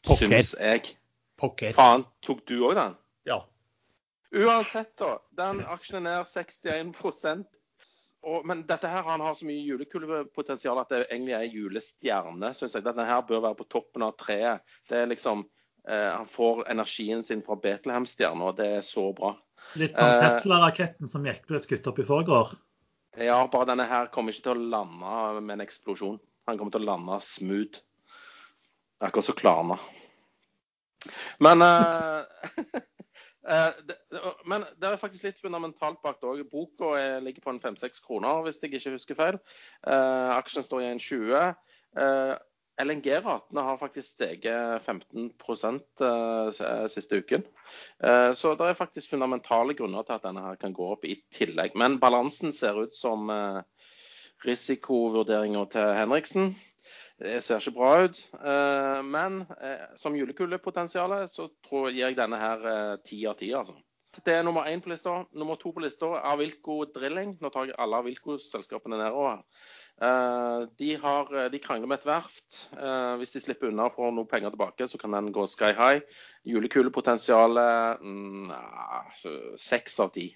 syns jeg. Pocket. Faen, tok du òg den? Ja. Uansett, da. Den aksjen er ned 61 og, Men dette her, han har så mye julekulepotensial at det egentlig er julestjerne, syns jeg. Denne her bør være på toppen av treet. Det er liksom eh, Han får energien sin fra Betlehem-stjerna, og det er så bra. Litt sånn Eh, Tesla-raketten som gikk ble skutt opp i forgår. Ja, bare denne her kommer ikke til å lande med en eksplosjon. Han kommer til å lande smooth. Akkurat som Klarna. Men eh, [laughs] men det er faktisk litt fundamentalt bak det òg. Boka er- ligger på en 5-6 kroner, hvis jeg ikke husker feil. Aksjen står i 1,20. Uh, LNG-ratene har faktisk steget 15 eh, siste uken. Eh, Så det er faktisk fundamentale grunner til at denne her kan gå opp i tillegg. Men balansen ser ut som eh, risikovurderinga til Henriksen. Det ser ikke bra ut. Men som julekulepotensial så tror, gir jeg denne her ti av ti, altså. Det er nummer én på lista. Nummer to på lista er Avilco Drilling. Nå tar jeg alle Avilco-selskapene nedover. Eh, De, har, de krangler med et verft. Eh, Hvis de slipper unna og får noe penger tilbake, så kan den gå sky high. Julekulepotensialet mm, seks av ti.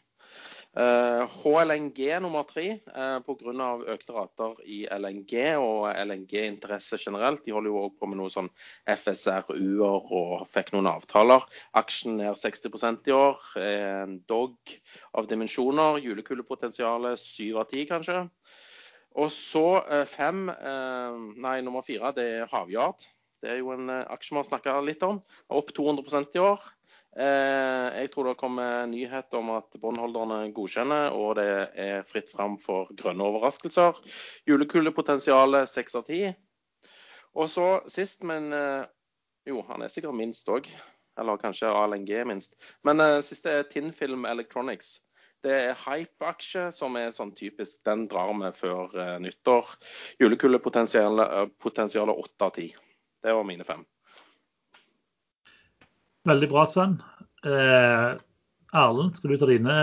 Eh, HLNG nummer tre uh, pga. økte rater i LNG og LNG-interesse generelt. De holder jo òg på med noe sånn FSRU-er og fikk noen avtaler. Aksjen ned 60% i år. En dog av dimensjoner. Julekulepotensialet syv av ti, kanskje. Og så uh, fem, nei, nummer fire, det er Havyard. Det er jo en aksje vi har snakka litt om. Opp 200% i år. Eh, jeg tror det kommer nyhet om at båndholderne godkjenner, og det er fritt fram for grønne overraskelser. Julekulepotensialet seks av ti. Og så sist, men eh, jo, han er sikkert minst òg. Eller kanskje ALNG minst. Men siste er Tinnfilm Electronics. Det er hype-aksje som er sånn typisk. Den drar vi før uh, nyttår. Julekulepotensialet åtte av ti. Det var mine fem. Veldig bra, Sven. Eh, Erlend, skal du ta dine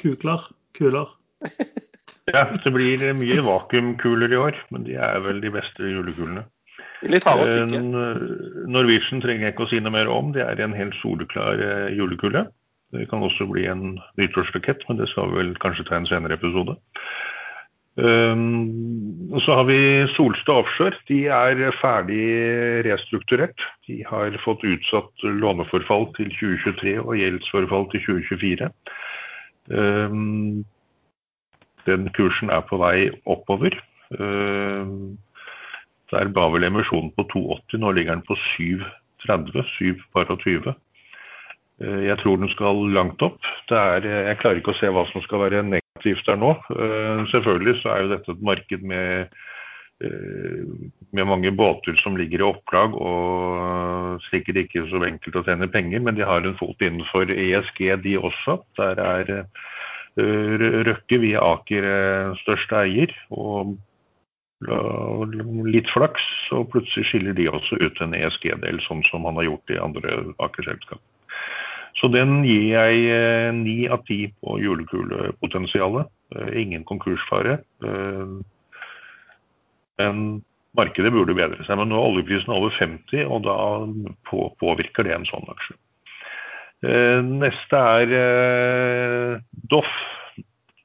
kukler? Kuler? [laughs] ja, det blir mye vakuumkuler i år, men de er vel de beste julekulene. Litt harde å tykke. Eh, Norwegian trenger jeg ikke å si noe mer om. Det er en helt soleklar eh, julekule. Det kan også bli en nyttårsrakett, men det skal vi vel kanskje ta en senere episode. Og så har vi Solstad Offshore. De er ferdig restrukturert. De har fått utsatt låneforfall til 2023 og gjeldsforfall til 2024. Um, den kursen er på vei oppover. Um, der ba vel emisjonen på 2,80, nå ligger den på 7,30. 7,20. Uh, jeg tror den skal langt opp. Er, jeg klarer ikke å se hva som skal være negativt der nå. Eh, selvfølgelig så er jo dette et marked med, eh, med mange båter som ligger i opplag og sikkert ikke så enkelt å tjene penger, men de har en fot innenfor ESG de også. Der er eh, Røkke via Aker største eier. og litt flaks, og plutselig skiller de også ut en ESG-del, sånn som han har gjort i andre Aker-selskap. Så den gir jeg eh, ni av ti på julekulepotensialet. Eh, ingen konkursfare. Eh, men markedet burde bedre seg. Men nå er oljeprisen over 50, og da påvirker det en sånn aksje. Neste er Doff.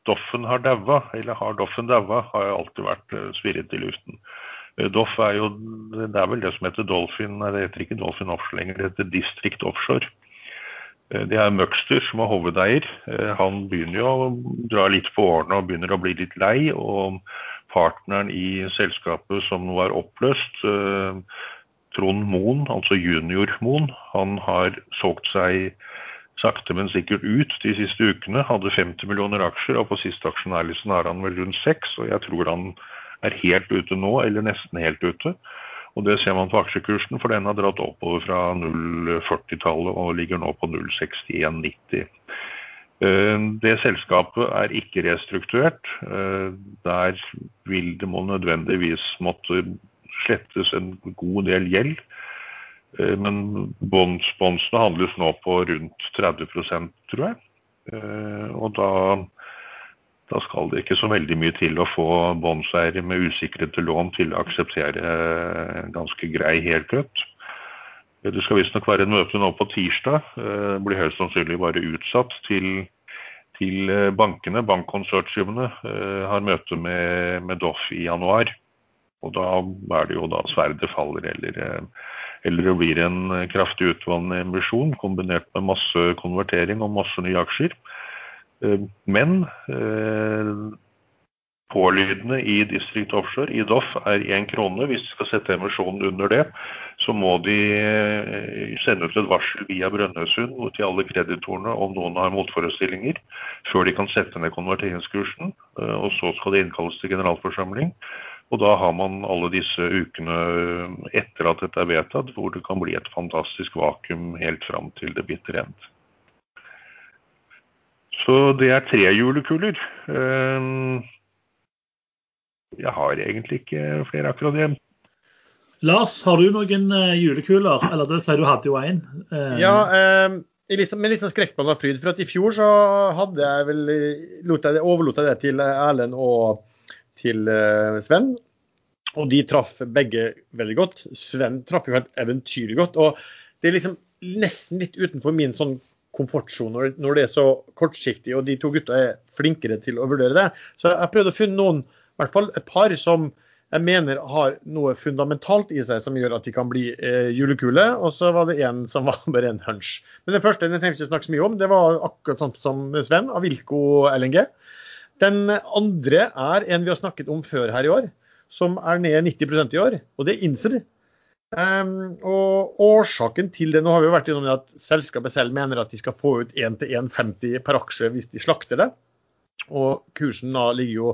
Doffen har daua, eller har Doffen daua, har alltid vært svirret i luften. Doff er jo Det er vel det som heter Dolphin det heter ikke Dolphin Offshore lenger, det heter District Offshore. Eh, det er Møgster som er hovedeier. Eh, han begynner jo å dra litt på årene og begynner å bli litt lei. Og partneren i selskapet som nå er oppløst, eh, Trond Moen, altså junior Moen, han har solgt seg sakte, men sikkert ut de siste ukene. Hadde 50 millioner aksjer, og på siste aksjonærlisten er han vel rundt 6. Og jeg tror han er helt ute nå, eller nesten helt ute. Og Det ser man på aksjekursen, for den har dratt oppover fra 0,40-tallet og ligger nå på 0,61,90. Eh, det selskapet er ikke restrukturert. Eh, der vil det må nødvendigvis måtte slettes en god del gjeld. Eh, men bondsene handles nå på rundt 30% tror jeg. Og da da skal det ikke så veldig mye til å få båndseiere med usikrede lån til å akseptere eh, ganske grei helkutt. Det skal visstnok være en møte nå på tirsdag. Eh, blir høyst sannsynlig bare utsatt til, til eh, bankene. Bankkonsortiumene har møte med, med, Doff i januar. Og da er det jo da sverdet faller, eller, eller det blir en kraftig utvannet emisjon kombinert med masse konvertering og masse nye aksjer. Eh, men eh, pålydende i District Offshore, i Doff, er én krone. Hvis de skal sette emisjonen under det, så må de eh, sende ut et varsel via Brønnøysund til alle kreditorene om noen har motforestillinger, før de kan sette ned konverteringskursen. Og så skal det innkalles til generalforsamling. Og da har man alle disse ukene etter at dette er vedtatt, hvor det kan bli et fantastisk vakuum helt fram til det bitter end. Så det er tre julekuler. Ehm, jeg har egentlig ikke flere akkurat igjen. Lars, har du noen eh, julekuler? Eller det sier du hadde jo én. Ehm. Ja, eh, litt, med litt sånn skrekkblanda fryd. For at i fjor så hadde jeg vel jeg, overlot jeg det til Erlend og til eh, Sven. Og de traff begge veldig godt. Sven traff jo helt eventyrlig godt. Og det er liksom nesten litt utenfor min sånn komfortsone når, når det er så kortsiktig, og de to gutta er flinkere til å vurdere det. Så jeg prøvde å finne noen, i hvert fall et par, som jeg mener har noe fundamentalt i seg som gjør at de kan bli eh, julekule. Og så var det en som [laughs] var bare en hunch. Men den første den tenkte jeg snakke så mye om. Det var akkurat sånn som Sven, Avilko LNG. Den andre er en vi har snakket om før her i år, som er ned 90% i år. Og det er Inser. Um, og årsaken til det, nå har vi jo vært innom det at selskapet selv mener at de skal få ut 1 til 1,50 per aksje hvis de slakter det. Og kursen da ligger jo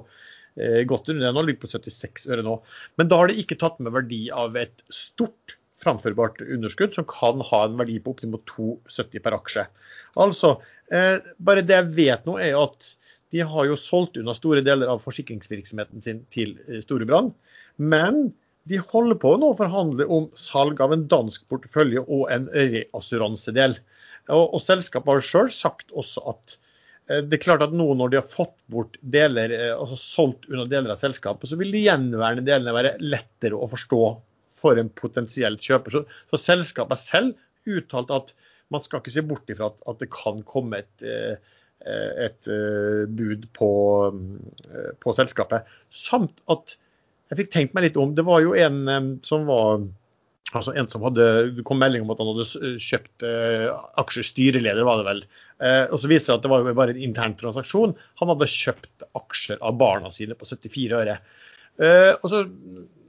eh, godt under det nå, ligger på 76 øre nå. Men da har de ikke tatt med verdi av et stort framførbart underskudd som kan ha en verdi på oppimot 2,70 per aksje. Altså, eh, bare det jeg vet nå er at de har jo solgt unna store deler av forsikringsvirksomheten sin til eh, Storebrand. Men de holder på nå å forhandle om salg av en dansk portefølje og en reassuransedel. Og, og selskapet har sjøl sagt også at eh, det er klart at nå når de har fått bort deler, eh, altså solgt unna deler av selskapet, så vil de gjenværende delene være lettere å forstå for en potensielt kjøper. Så, så selskapet selv uttalte at man skal ikke se bort ifra at, at det kan komme et, et, et bud på, på selskapet. Samt at jeg fikk tenkt meg litt om. Det var jo en som var altså en som hadde, Det kom melding om at han hadde kjøpt eh, aksjestyreleder, var det vel. Eh, og Så viste det at det var jo bare en intern transaksjon. Han hadde kjøpt aksjer av barna sine på 74 øre. Eh, og så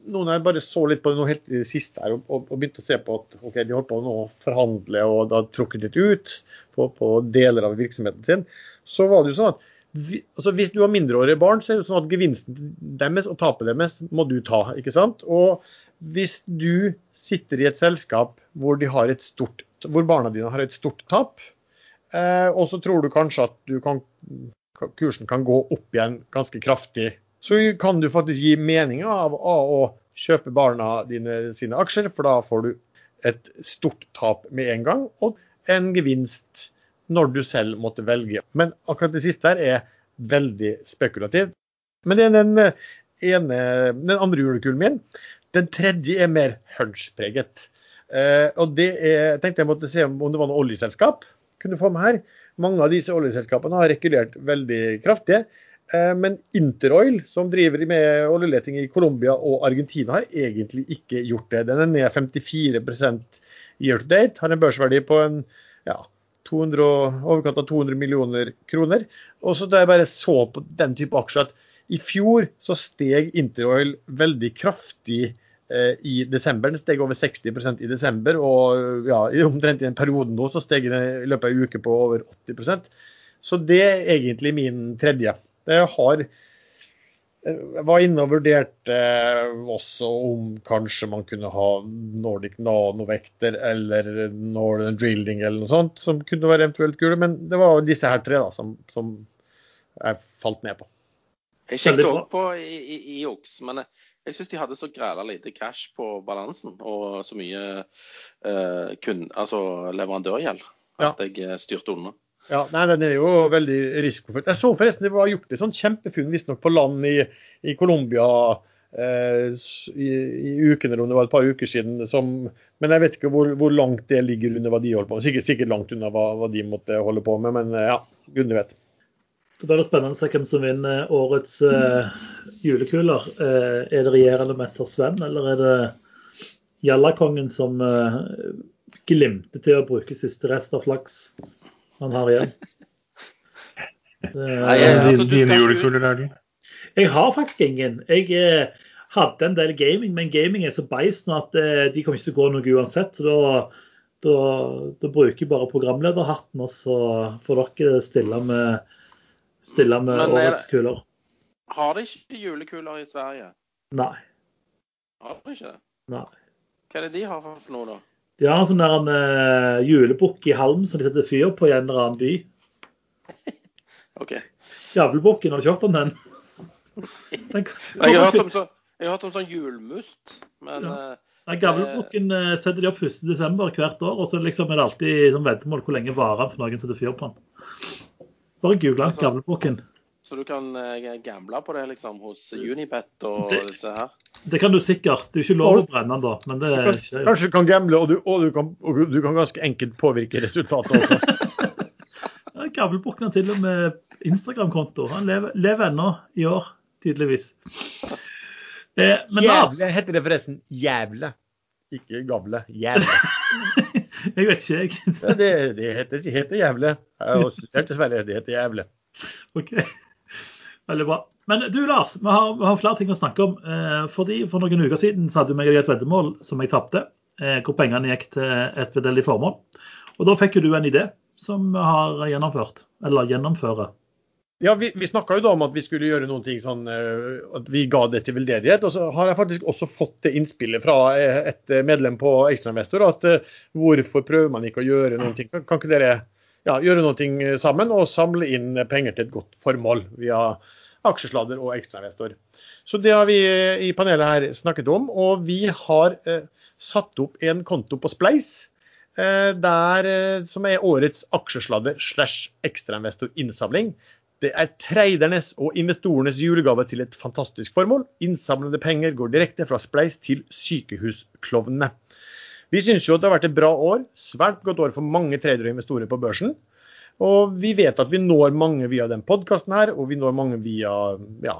noen jeg bare så litt på noe helt det siste her, og, og, og, begynte å se på at okay, de holdt på å forhandle og da trukket litt ut på, på deler av virksomheten sin, så var det jo sånn at altså Hvis du har mindreårige barn, så er det sånn at gevinsten deres og tapet deres må du ta. ikke sant? Og hvis du sitter i et selskap hvor, stort, hvor barna dine har et stort tap, eh, og så tror du kanskje at du kan, kursen kan gå opp igjen ganske kraftig, så kan du faktisk gi mening av, å kjøpe barna dine sine aksjer, for da får du et stort tap med en gang, og en gevinst når du selv måtte velge. Men akkurat det siste her er veldig spekulativt. Men det er den, ene, den andre julekulen min. Den tredje er mer hunch-preget. Eh, og det er, jeg tenkte jeg måtte se om det var noe oljeselskap kunne få med her. Mange av disse oljeselskapene har regulert veldig kraftig. Uh, men Interoil, som driver med oljeleting i Colombia og Argentina, har egentlig ikke gjort det. Den er ned 54 year to date, har en børsverdi på en ja, 200, overkant av 200 millioner kroner. Og så Da jeg bare så på den type aksjer, at i fjor så steg Interoil veldig kraftig eh, i desember. Den steg over 60% i desember, og ja, omtrent i den perioden nå så steg den i løpet av en uke på over 80% Så det er egentlig min tredje. Jeg har var inne og vurderte eh, også om kanskje man kunne ha Nordic Nanovekter eller Northern Drilling eller noe sånt som kunne være eventuelt gule. Men det var disse her tre da, som, som jeg falt ned på. Jeg sjekket òg på i OX, men jeg, jeg syns de hadde så græla lite cash på balansen og så mye uh, kun, altså leverandørgjeld at ja. jeg styrte unna. Ja, nei, Den er jo veldig risikofull. Jeg så forresten det var gjort et sånt kjempefunn visstnok på land i, i Colombia eh, i, i, uken, eller om det var et par uker siden. Som, men jeg vet ikke hvor, hvor, langt det ligger under hva de holder på med. Sikkert, sikkert langt unna hva, hva, de måtte holde på med, men ja, gudene vet. Det blir spennende å se hvem som vinner årets eh, julekuler. Eh, er det regjerende mester Sven, eller er det Jallakongen som eh, glimter til å bruke siste rest av flaks? Han har igjen. [laughs] Nei, altså, Dine julekuler Erlend? Jeg har faktisk ingen. Jeg eh, hadde en del gaming, men gaming er så beist nå at eh, de kommer ikke til å gå noe uansett. så da, da, da bruker jeg bare programlederhatten, og så får dere stille med, stille med men, årets kuler. Har de ikke julekuler i Sverige? Nei. Har de ikke det? Nei. Hva er det de har for noe, da? De har en sånn der en uh, julebukk i halm som de setter fyr på i en eller annen by. [laughs] OK. Jævelbukken, har du kjørt om den? [laughs] den jeg, har hørt om [laughs] så, jeg har hørt om sånn julmust, men ja. uh, Gavlebukken uh, setter de opp 1.12. hvert år, og så liksom er det alltid som veddemål hvor lenge varer han for noen setter fyr på den. Bare google altså, Gavlebukken. Så du kan uh, gamble på det liksom hos Unipet og det, disse her? Det kan du sikkert. Det er ikke lov å brenne den da. men det kan, Kanskje du kan gamble, og du, og, du kan, og du, kan, ganske enkelt påvirke resultatet også. [laughs] Gavlebukken har til og med Instagram-konto. Han lever, lever ennå i år, tydeligvis. Eh, Jævle heter det forresten. Jævle. Ikke gavle. Jævle. [laughs] Jeg vet ikke, jeg. Det, det heter, heter jævle. Jeg har også dessverre. Det heter jævle. Ok, Veldig bra. Men du Lars, vi har, vi har flere ting å snakke om. Eh, fordi For noen uker siden så hadde vi et veddemål som jeg tapte. Eh, hvor pengene gikk til et veldedig formål. Og Da fikk jo du en idé som vi har gjennomført. Eller gjennomfører. Ja, Vi, vi snakka jo da om at vi skulle gjøre noen ting sånn eh, at vi ga det til veldedighet. Og så har jeg faktisk også fått det innspillet fra eh, et medlem på Ekstrainvestor. At eh, hvorfor prøver man ikke å gjøre noen ting? Kan, kan ikke dere ja, gjøre ting sammen og samle inn penger til et godt formål via aksjesladder og ekstrainvestor? Så det har vi i panelet her snakket om. Og vi har eh, satt opp en konto på Spleis. Der, som er årets aksjesladder slash ekstrainvestor innsamling. Det er tradernes og investorenes julegave til et fantastisk formål. Innsamlede penger går direkte fra Spleis til sykehusklovnene. Vi syns jo at det har vært et bra år. Svært godt år for mange tradere og investorer på børsen. Og vi vet at vi når mange via den podkasten her, og vi når mange via ja,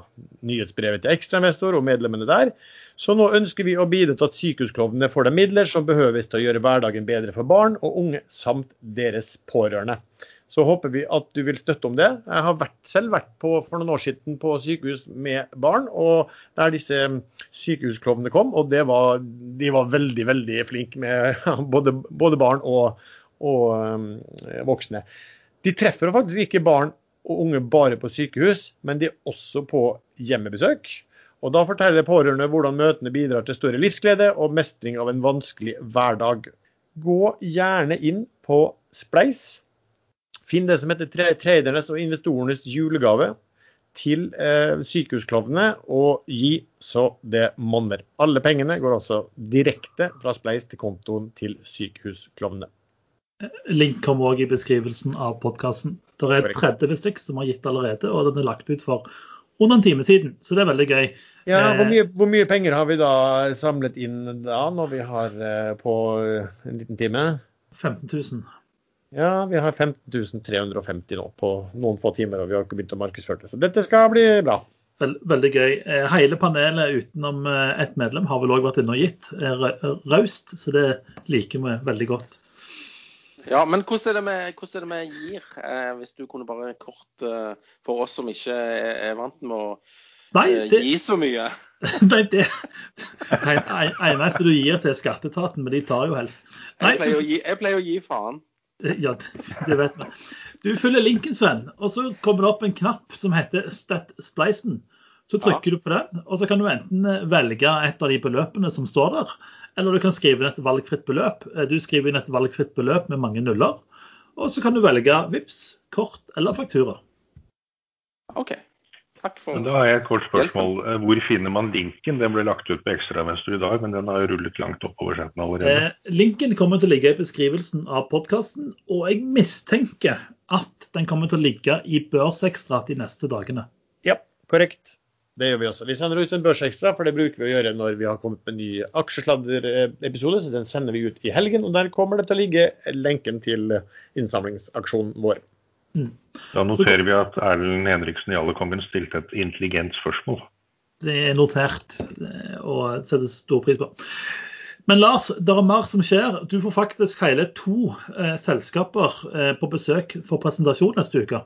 nyhetsbrevet til ekstrainvestor og medlemmene der. Så nå ønsker vi å bidra til at sykehusklovnene får de midler som behøves til å gjøre hverdagen bedre for barn og unge, samt deres pårørende så håper vi at du vil støtte om det. Jeg har vært, selv vært på, for noen år siden på sykehus med barn, og der disse sykehusklovnene kom. Og var, de var veldig, veldig flinke med [laughs] både, både barn og, og um, voksne. De treffer faktisk ikke barn og unge bare på sykehus, men de er også på hjemmebesøk. Og Da forteller pårørende hvordan møtene bidrar til større livsglede og mestring av en vanskelig hverdag. Gå gjerne inn på Spleis Finn det som heter tradernes og investorenes julegave til eh, sykehusklovnene, og gi så det monner. Alle pengene går altså direkte fra Spleis til kontoen til sykehusklovnene. Link kommer òg i beskrivelsen av podkasten. Det er 30 stykk som har gitt allerede, og den er lagt ut for under en time siden, så det er veldig gøy. Ja, hvor eh, mye, hvor mye penger har vi da samlet inn da, når vi har eh, på en liten time? 15 000. Ja, vi har 15 350 nå på noen få timer, og vi har ikke begynt å markedsføre det. Så dette skal bli bra. Veldig gøy. Eh, hele panelet utenom ett medlem har vel òg vært inne og gitt. Raust, så det liker vi veldig godt. Ja, men hvordan er det med, er det med gir? Eh, hvis du kunne bare kort eh, for oss som ikke er, er vant med å Nei, eh, det, gi så mye? [laughs] Nei, det, eneste du gir til skatteetaten, men de tar jo helst. Nei, jeg, pleier gi, jeg pleier å gi faen. Ja, [laughs] det vet vi. Du følger linken, Sven, og så kommer det opp en knapp som heter 'Støtt spleisen'. Så trykker ja. du på den, og så kan du enten velge et av de beløpene som står der, eller du kan skrive inn et valgfritt beløp. Du skriver inn et valgfritt beløp med mange nuller, og så kan du velge VIPS, kort eller faktura. OK. Takk for men Da har jeg et kort spørsmål. Hjelpen. Eh, hvor finner man linken? Den ble lagt ut på Ekstravenstre i dag, men den har rullet langt oppover setten allerede. Eh, linken kommer til å ligge i beskrivelsen av podkasten, og jeg mistenker at den kommer til å ligge i Børsekstra de neste dagene. Ja, korrekt. Det gjør vi også. Vi sender ut en Børsekstra, for det bruker vi å gjøre når vi har kommet med en ny aksjesladderepisode. Så den sender vi ut i helgen, og der kommer det til å ligge lenken til innsamlingsaksjonen vår. Mm. Da noterer vi at Erlend Henriksen i Alle kongen stilte et intelligent spørsmål. Det er notert eh, og settes stor pris på. Men Lars, det er mer som skjer. Du får faktisk hele to eh, selskaper eh, på besøk for presentasjon neste uke.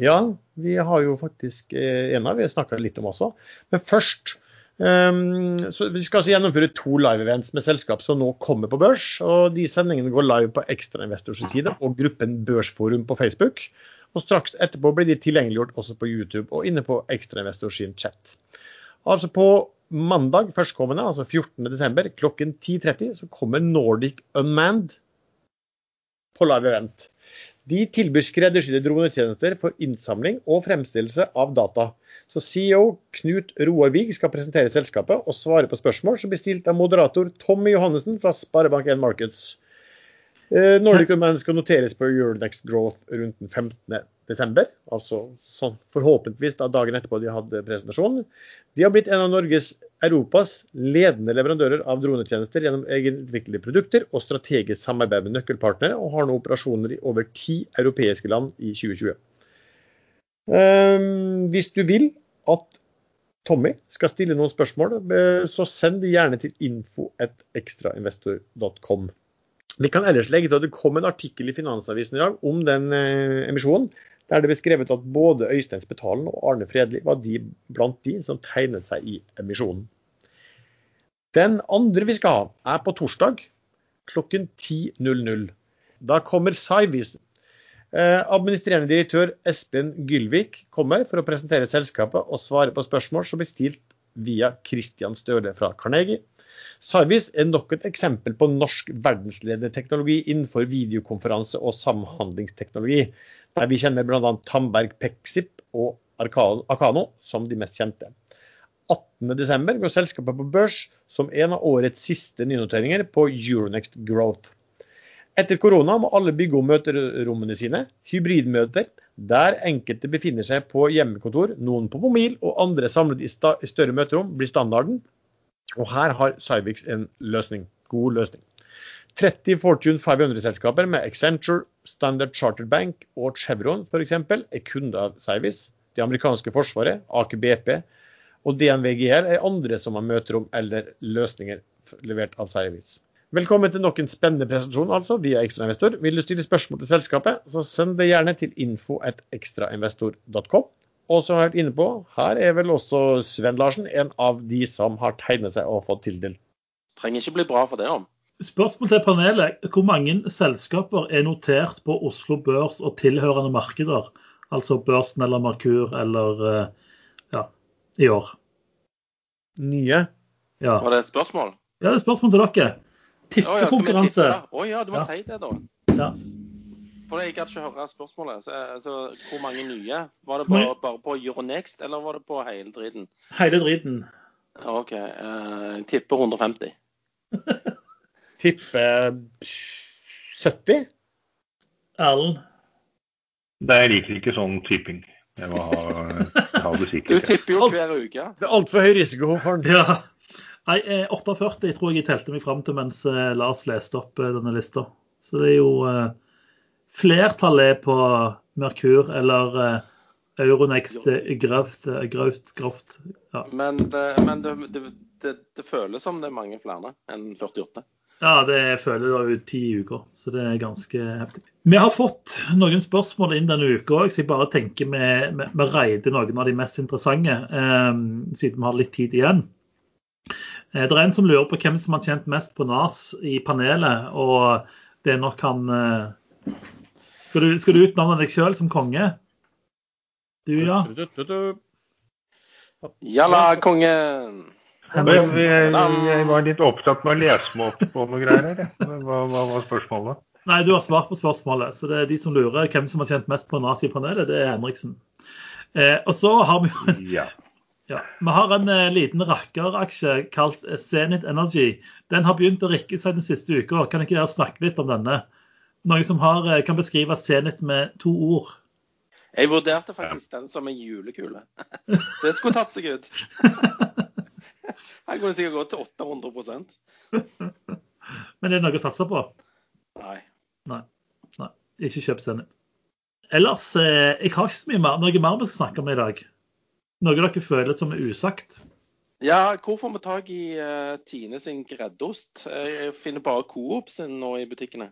Ja, vi har jo faktisk eh, en av vi har snakka litt om også. Men først Um, så Vi skal altså gjennomføre to live-events med selskap som nå kommer på børs. og De sendingene går live på Ekstrainvestors side og gruppen Børsforum på Facebook. og Straks etterpå blir de tilgjengeliggjort også på YouTube og inne på Ekstrainvestors chat. Altså På mandag førstkommende, altså 14.12. klokken 10.30 så kommer Nordic Unmanned på live event. De tilbyr skreddersydde dronetjenester for innsamling og fremstillelse av data. Så CEO Knut Roar Wiig skal presentere selskapet og svare på spørsmål som blir stilt av moderator Tommy Johannessen fra Sparebank1 Markets. Eh, Nordic Unmanned skal noteres på Euronext Growth rundt den 15. desember. Altså sånn, forhåpentligvis da dagen etterpå de hadde presentasjonen. De har blitt en av Norges, Europas ledende leverandører av dronetjenester gjennom egenutviklede produkter og strategisk samarbeid med nøkkelpartnere, og har nå operasjoner i over ti europeiske land i 2020. Um, hvis du vil at Tommy skal stille noen spørsmål, eh, så send det gjerne til info.ekstrainvestor.com. Vi kan ellers legge til at det kom en artikkel i Finansavisen i dag om den eh, emisjonen, der det ble skrevet at både Øystein Spetalen og Arne Fredli var de blant de som tegnet seg i emisjonen. Den andre vi skal ha, er på torsdag klokken 10.00. Da kommer Cyvis. Eh, administrerende direktør Espen Gylvik kommer for å presentere selskapet og svare på spørsmål som blir stilt via Christian Støle fra Carnegie. Cyvis er nok et eksempel på norsk verdensledeteknologi innenfor videokonferanse og samhandlingsteknologi, der vi kjenner bl.a. Tamberg Pexip og Akano som de mest kjente. 18.12. går selskapet på børs som en av årets siste nynoteringer på Euronext Growth. Etter korona må alle bygge om møterommene sine. Hybridmøter, der enkelte befinner seg på hjemmekontor, noen på mobil og andre samlet i større møterom, blir standarden. Og her har Cyvix en løsning. God løsning. 30 Fortune 500-selskaper med Accenture, Standard Chartered Bank og Chevron f.eks. er kunder av Cybis. Det amerikanske forsvaret, Aker BP og DNVGL er andre som har møter om eller løsninger levert av Cybis. Velkommen til nok en spennende presentasjon altså, via Ekstrainvestor. Vil du stille spørsmål til selskapet, så send det gjerne til info.ekstrainvestor.com. Og som jeg har vært inne på, her er vel også Sven Larsen en av de som har tegnet seg og fått tildelt. Trenger ikke bli bra for det om. Spørsmål til panelet. Hvor mange selskaper er notert på Oslo Børs og tilhørende markeder? Altså Børsen eller Merkur eller eh, ja, i år? Nye? Ja. Var det et spørsmål? Ja, det er et spørsmål til dere. Tippekonkurranse. Å ja, oh, ja, du må ja. si det, da. Ja. For Jeg gadd ikke høre spørsmålet. Så, altså, hvor mange nye? Var det bare, bare, på Euronext, eller var det på hele driten? Hele driten. OK. Uh, tipper 150. [laughs] tipper 70? Erlend? Jeg liker ikke sånn tipping. Jeg må ha, [laughs] ha det sikkert. Du tipper jo hver uke. Det er altfor høy risiko for den. Ja. Nei, 48 tror jeg jeg telte meg fram til mens eh, Lars leste opp eh, denne lista. Så det er jo flertallet er på Merkur eller uh, Euronext Grøft. grøft, grøft Ja. Men, det, men det, det, det, føles som det er mange flere enn 48? Ja, det føler det ut ti uker, så det er ganske heftig. Vi har fått noen spørsmål inn denne uka òg, så jeg bare tenker vi, vi, vi reider noen av de mest interessante, um, siden vi har litt tid igjen. Det er en som lurer på hvem som har tjent mest på NAS i panelet, og det er nok han skal du, skal du utnavne deg sjøl som konge? Du, ja. Jalla, kongen! Jeg, jeg, jeg, var litt opptatt med å lese meg opp på noe greier her. Hva, hva var spørsmålet? Nei, du har svart på spørsmålet. Så det er de som lurer hvem som har tjent mest på Nazi-panelet, det er Henriksen. Eh, og så har vi jo ja. ja. Vi har en eh, liten rakkeraksje kalt Zenit Energy. Den har begynt å rikke seg den siste uka. Kan ikke dere snakke litt om denne? Noen som har, eh, kan beskrive senest med to ord? Jeg vurderte faktisk den som en julekule. [laughs] Det skulle tatt seg ut. Jeg kunne sikkert gått til 800% [laughs] Men er det noe å satse på? Nei. Nei. Nei. Ikke kjøp Zenit. Ellers, eh, jeg har ikke så mye mer, noe mer vi skal snakke om i dag. Noe dere føler som er usagt? Ja, hvor får vi tak i uh, Tine sin greddost? Jeg finner bare Coop sin nå i butikkene.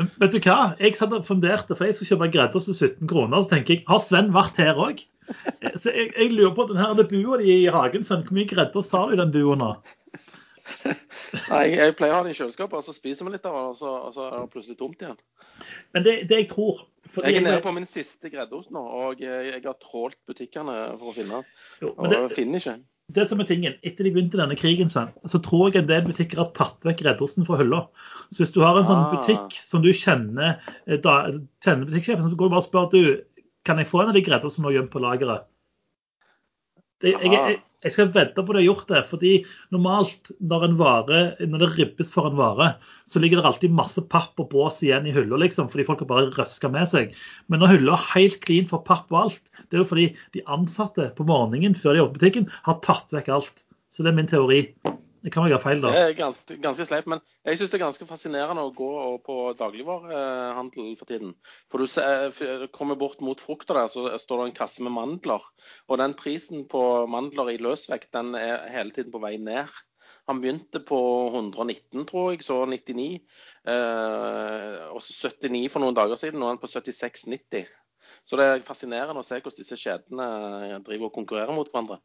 Men vet du hva? Jeg satt og funderte, for jeg skulle kjøpe greddost til 17 kroner. Så tenker jeg, har Sven vært her òg? Så jeg, jeg, lurer på den her bua di i hagen, Sven. Hvor mye greddost har du i den bua nå? Nei, jeg pleier å ha det i kjøleskapet, og så spiser vi litt av det, og så, og så er det plutselig tomt igjen. Men det, det jeg tror Jeg er nede på min siste greddeost nå, og jeg, jeg har trålt butikkene for å finne den. Og det, finner ikke det som er tingen, Etter de begynte denne krigen, så tror jeg en del butikker har tatt vekk reddersen fra hylla. Så hvis du har en sånn Ah. butikk som du kjenner, eh, da, kjenner butikksjefen, så går du bare og spør du, kan jeg få en av de greddersene nå gjemt på lageret. Det, jeg, jeg, jeg skal vedde på det jeg har gjort det. fordi normalt når, en vare, når det ribbes for en vare, så ligger det alltid masse papp og bås igjen i hylla, liksom, fordi folk har bare røska med seg. Men når hylla er helt clean for papp og alt, det er jo fordi de ansatte på morgenen før de åpner butikken, har tatt vekk alt. Så det er min teori. Det kan være feil, da. Det er ganske, ganske sleip, Men jeg syns det er ganske fascinerende å gå på dagligvarehandel for tiden. For du ser, kommer bort mot frukta der, så står det en kasse med mandler. Og den prisen på mandler i løsvekt, den er hele tiden på vei ned. Han begynte på 119, tror jeg, så 99. Eh, og så 79 for noen dager siden. Nå er han på 76,90. Så det er fascinerende å se hvordan disse kjedene driver og konkurrerer mot hverandre.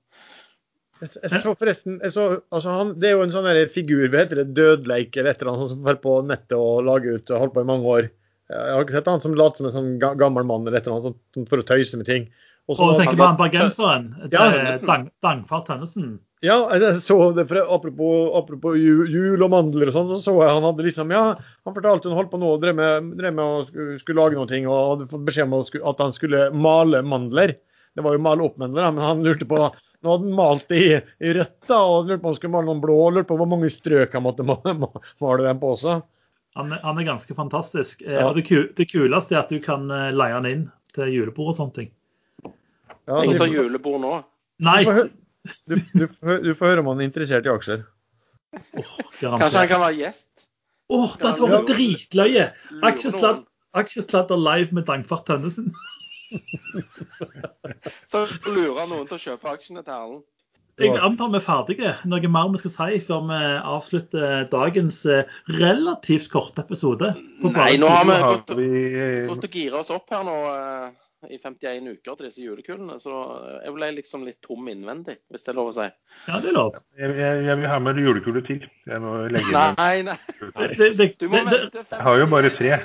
Jeg, så forresten jeg så, altså han, Det er jo en sånn figur, hva heter det, dødleik eller et eller annet, som var på nettet og lager ut, og holdt på i mange år. Jeg har ikke sett han som later som en sånn gammel mann eller et eller annet, sånn, for å tøyse med ting. Og tenker på bergenseren? Ja, Dang, Dangfart Tønnesen? Ja, jeg så det. for Apropos, apropos jul og mandler og sånn, så så jeg han hadde liksom Ja, han fortalte hun holdt på nå og drev med, drev med å skulle, skulle lage noe og hadde fått beskjed om at han skulle male mandler. Det var jo male opp mandler, men han lurte på nå hadde han malt det i, i rødt da, og lurte på om han skulle male noen blå. og lurte på hvor mange strøk han måtte male den på også. Han, han er ganske fantastisk. Eh, ja. og det, det, kuleste er at du kan eh, leie han inn til julebord og sånne ting. Ja, Ingen som har julebord nå? Nei. Du, du, du, får høre om han er interessert i aksjer. Oh, Kanskje han kan være gjest? Å, oh, det hadde vært dritløye! Aksjesladder live med Dagfart Tønnesen. [laughs] Så lurer noen til å kjøpe aksjene til Erlend. Jeg antar vi er ferdige. Noe mer vi skal si før vi avslutter dagens eh, relativt korte episode? Nei, nå har vi gått, gått og gira oss opp her nå eh, i 51 uker til disse julekulene. Så jeg ble liksom litt tom innvendig, hvis det er lov å si. Ja, det er lov. Jeg, jeg, jeg vil ha med julekuler til. Jeg må legge inn Nei, nei. Det, det, du må vente Jeg har jo bare tre.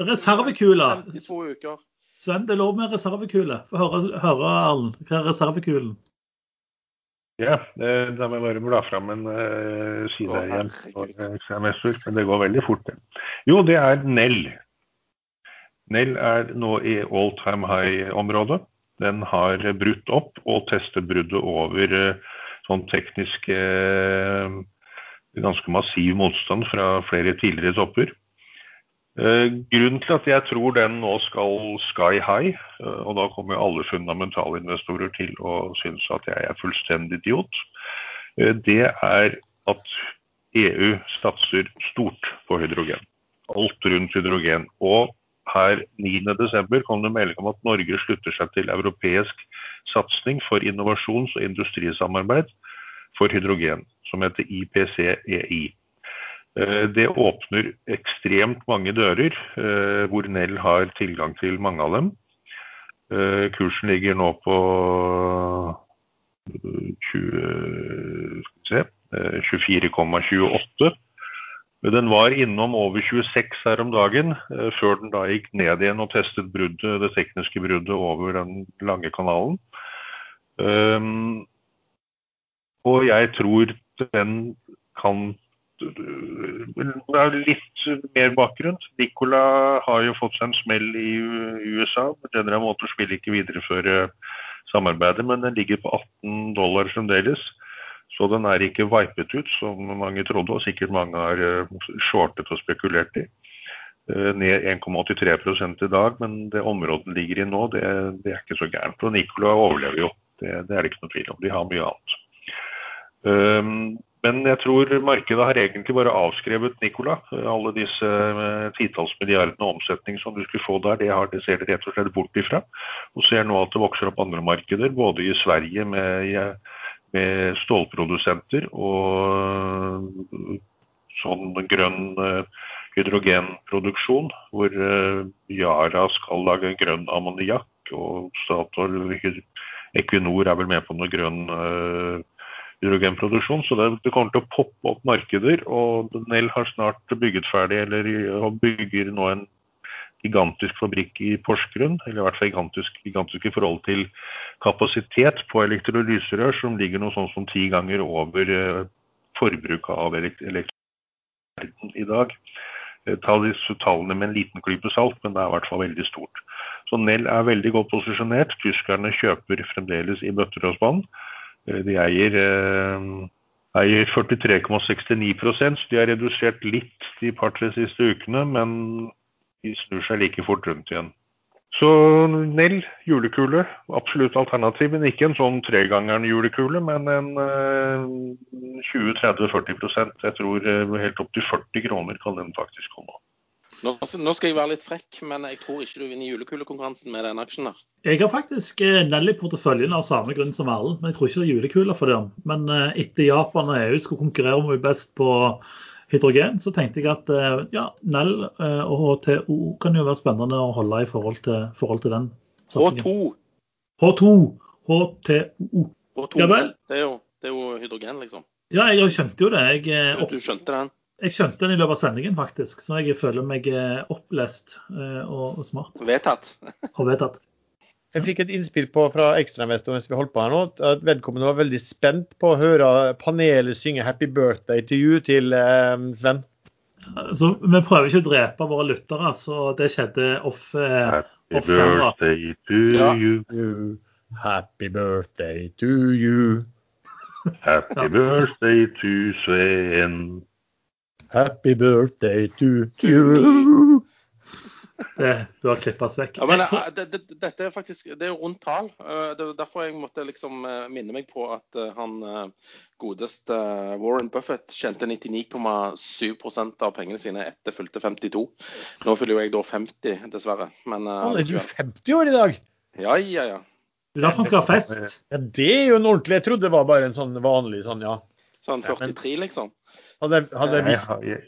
Reservekuler. 52 uker. Sven, det er lov med reservekule. Få høre, høre Arlen. Hva er reservekulen? Ja, da må jeg bare bla fram en uh, side her igjen. Men det går veldig fort, det. Jo, det er Nell. Nell er nå i all time high-området. Den har brutt opp og tester bruddet over uh, sånn teknisk uh, ganske massiv motstand fra flere tidligere topper. Eh, grunnen til at jeg tror den nå skal sky high, eh, og da kommer alle fundamentale investorer til å synes at jeg er fullstendig idiot, eh, det er at EU satser stort på hydrogen. Alt rundt hydrogen. Og her 9.12 kom det melding om at Norge slutter seg til europeisk satsing for innovasjons- og industrisamarbeid for hydrogen, som heter IPCEI. Eh, det åpner ekstremt mange dører, eh, hvor Nell har tilgang til mange av dem. Eh, kursen ligger nå på 24,28. Den var innom over 26 her om dagen, før den da gikk ned igjen og testet bruddet, det tekniske bruddet over den lange kanalen. Og jeg tror den kan det er litt mer bakgrunn. Nicola har jo fått seg en smell i USA. General Motors vil ikke videreføre samarbeidet, men den ligger på 18 dollar fremdeles. Så den er ikke vipet ut, som mange trodde, og sikkert mange har eh, shortet og spekulert i. Eh, ned 1,83 i dag, men det området den ligger i nå, det, det, er ikke så gærent. Og Nicola overlever jo, det, det er det ikke noe tvil om. De har mye annet. Um, men jeg tror markedet har egentlig bare avskrevet Nicola. Alle disse eh, titalls milliardene omsetning som du skulle få der, det, har, det ser de rett og slett bort ifra. Og ser nå at det vokser opp andre markeder, både i Sverige med, med stålprodusenter og sånn grønn eh, hydrogenproduksjon, hvor eh, Yara skal lage grønn ammoniakk, og Statoil Equinor er vel med på noe grønn hydrogenproduksjon. Så det, det, kommer til å poppe opp markeder. Og Nell har snart bygget ferdig, eller bygger nå en gigantisk fabrikk i Porsgrunn. Eller i hvert fall gigantisk, gigantisk i forhold til kapasitet på elektrolyserør, som ligger noe sånn som ti ganger over eh, forbruket av elektrolyserør i dag. Eh, ta disse tallene med en liten klype salt, men det er i hvert fall veldig stort. Så Nell er veldig godt posisjonert. Tyskerne kjøper fremdeles i bøtter. Eh, De eier, eh, eier 43,69 så De har redusert litt de par-tre siste ukene, men de snur seg like fort rundt igjen. Så Nell, julekule, absolutt alternativ, men ikke en sånn tregangeren julekule, men en eh, 20-30-40% Jeg tror eh, helt opp til 40 kroner kan den faktisk komme. Nå, nå skal jeg være litt frekk, men jeg tror ikke du vinner julekulekonkurransen med den aksjen der. Jeg har faktisk eh, Nell i porteføljen av samme grunn som Erlend, men jeg tror ikke det er julekuler for dem. Men eh, etter Japan og EU skulle konkurrere om å bli best på hydrogen, så tenkte jeg at eh, ja, Nell og HTO kan jo være spennende å holde i forhold til, forhold til den. satsingen. H2. H2. HTO. H2. Ja vel. Det er, jo, det er jo hydrogen, liksom. Ja, jeg skjønte jo det. Jeg, Du, du skjønte den? Jeg skjønte den i løpet av sendingen, faktisk. Så jeg føler meg eh, opplest eh, og, og smart Vedtatt. [laughs] og vedtatt. Jeg fikk et innspill på fra ekstrainvestoren mens vi holdt på her nå, at vedkommende var veldig spent på å høre panelet synge 'Happy birthday to you' til eh, Sven. Så vi prøver ikke å drepe våre lyttere, så det skjedde off. Eh, Happy Off birthday to Ja. you. You, happy birthday to you. Happy [laughs] Ja. birthday to Sven. Happy birthday to you. [laughs] det, du har klippet oss vekk. Ja, men eh, det, det, Dette er faktisk det er rundt tall. Eh, Det er derfor jeg måtte liksom eh, minne meg på at han godeste Warren Buffett tjente 99,7% av pengene sine etter fylte 52. Nå fyller jo jeg da 50, dessverre. Men Han er du allikevel. 50 år i dag? Ja, ja, ja. Det er derfor han skal ha fest. Ja, det er jo en ordentlig Jeg trodde det var bare en sånn vanlig sånn, ja. Sånn 43, liksom. Hadde, jeg- hadde jeg Jeg, visst har- jeg,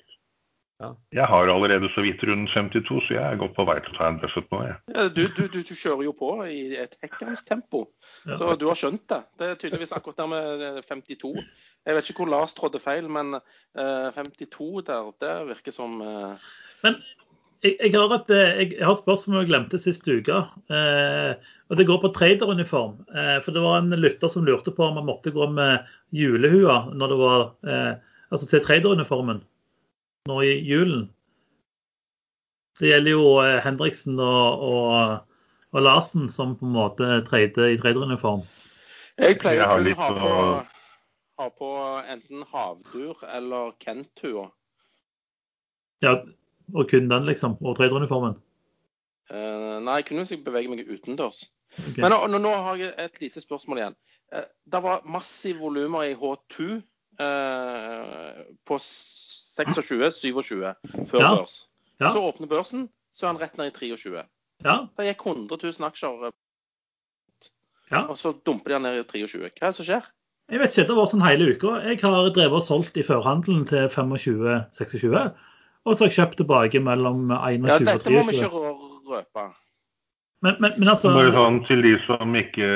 Ja. jeg har allerede så vidt rundt 52, så jeg er godt på vei til å ta en Buffett nå. Jeg. Ja, Du, du, du, du kjører jo på i et hekkans tempo, Ja. så du har skjønt det. Det er tydeligvis akkurat der med eh, 52. Jeg vet ikke hvor Lars trådde feil, men uh, 52 der, det virker som uh... Men jeg, jeg, har et, eh, jeg, jeg har et spørsmål jeg glemte sist uke. Eh, og Det går på traderuniform. Eh, for det var en lytter som lurte på om man måtte gå med julehua når det var eh, Altså se traderuniformen nå i julen. Det gjelder jo Hendriksen Henriksen og, og, og Larsen som på en måte trade i traderuniform. Jeg pleier Jeg har kun ha på, å- ha på enten havdur eller Kent-hua. Ja, og kun den, liksom. Og traderuniformen. Uh, nei, kun hvis jeg beveger meg utendørs. Okay. Men nå, nå har jeg et lite spørsmål igjen. Uh, det var massive volumer i H2 eh, på 26-27 før Ja. børs. Ja. Så åpner børsen, så er han rett ned i 23. Ja, Det gikk 100 000 aksjer, eh, ja. og så dumper de han ned i 23. Hva er det som skjer? Jeg vet ikke, det var sånn hele uka. Jeg har drevet og solgt i førhandelen til 25-26. Og så har jeg kjøpt tilbake mellom 21 Ja, og dette må vi ikke rø- røpe. Men, men, men altså Bare sånn til de som ikke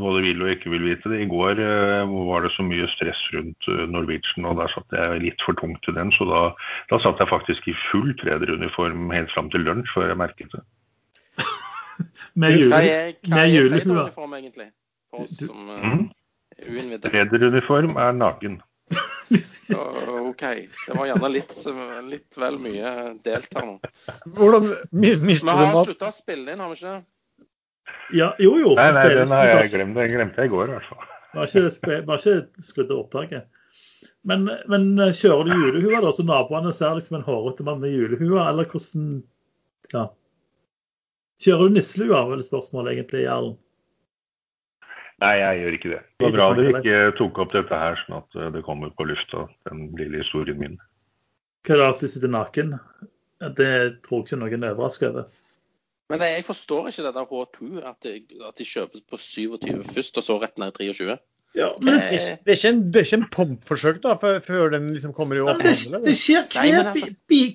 både vil og ikke vil vite det. I går eh, var det så mye stress rundt eh, Norwegian, og der satt jeg litt for tungt til den. Så da, da satt jeg faktisk i full trederuniform helt fram til lunsj før jeg merket det. [laughs] med Hva jule, er, hva er trederuniform, egentlig? For oss som uh, Mhm. er uinnvidde. Trederuniform er naken. Så OK. Det var gjerne litt, litt vel mye delt her nå. Hvordan mi- Vi mister du har slutta å spille inn, har vi ikke? Ja, jo, jo. Nei, nei, den har jeg glemt. Den glemte jeg i går, i hvert fall. Var ikke, var ikke skrudd av opptaket. Men, men eh, kjører du julehua, da, så naboene ser liksom en hårete mann med julehua, eller hvordan Ja. Kjører du nisselua, er vel spørsmålet egentlig, Erlend. Nei, jeg gjør ikke det. Det var bra at dere ikke tok opp dette her, sånn at eh, det kommer på lufta, den lille historien min. Hva er det at du sitter naken? Det tror ikke noen er overrasket over. Men jeg forstår ikke det der H2, at de, at de kjøpes på 27 først, og så rett ned i 23. Ja, Men det er ikke- det er ikke en, det er ikke en pompforsøk da, før, før den liksom kommer i Ja, åpen det, handel? det skjer hver, altså-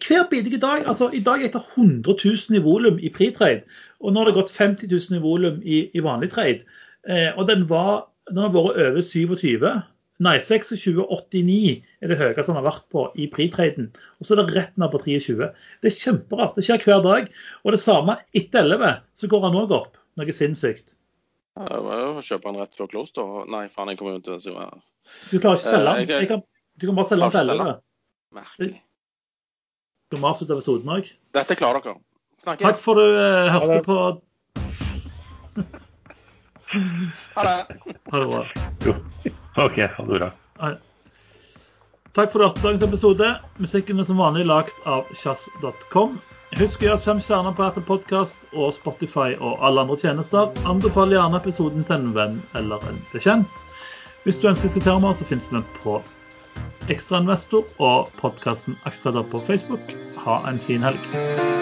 hver bidige dag. Altså, I dag er det 100 000 i volum i pre-trade, og nå har det gått 50 000 i volum i, i vanlig trade. Eh, og den, var, den har vært over 27. Nei, 26,89 er det høyeste den har vært på i pre-traden. Og så er det rett ned på 23. Det er kjemperart. Det skjer hver dag. Og det samme etter 11, så går han òg opp. Noe sinnssykt. Ja, Det var jo å kjøpe den rett før close, da. Nei, faen, jeg kommer jo til å si hva Du klarer ikke å selge han. den. jeg- Jeg kan, du kan bare selge den til 11. merkelig. Du må avslutte episoden òg. Dette klarer dere. Takk Snakkes. for du eh, hørte på [laughs] Ha det. Ha det bra. Jo. OK, ha det bra. Takk for dagens episode. Musikken er som vanlig lagd av chas.com. Husk å gjøre fem stjerner på Apple Podcast og Spotify og alle andre tjenester. Anbefal gjerne episoden til en venn eller en bekjent. Hvis du ønsker å diskutere mer, så finnes vi på Ekstrainvestor og podkasten Aksjetrader på Facebook. Ha en fin helg.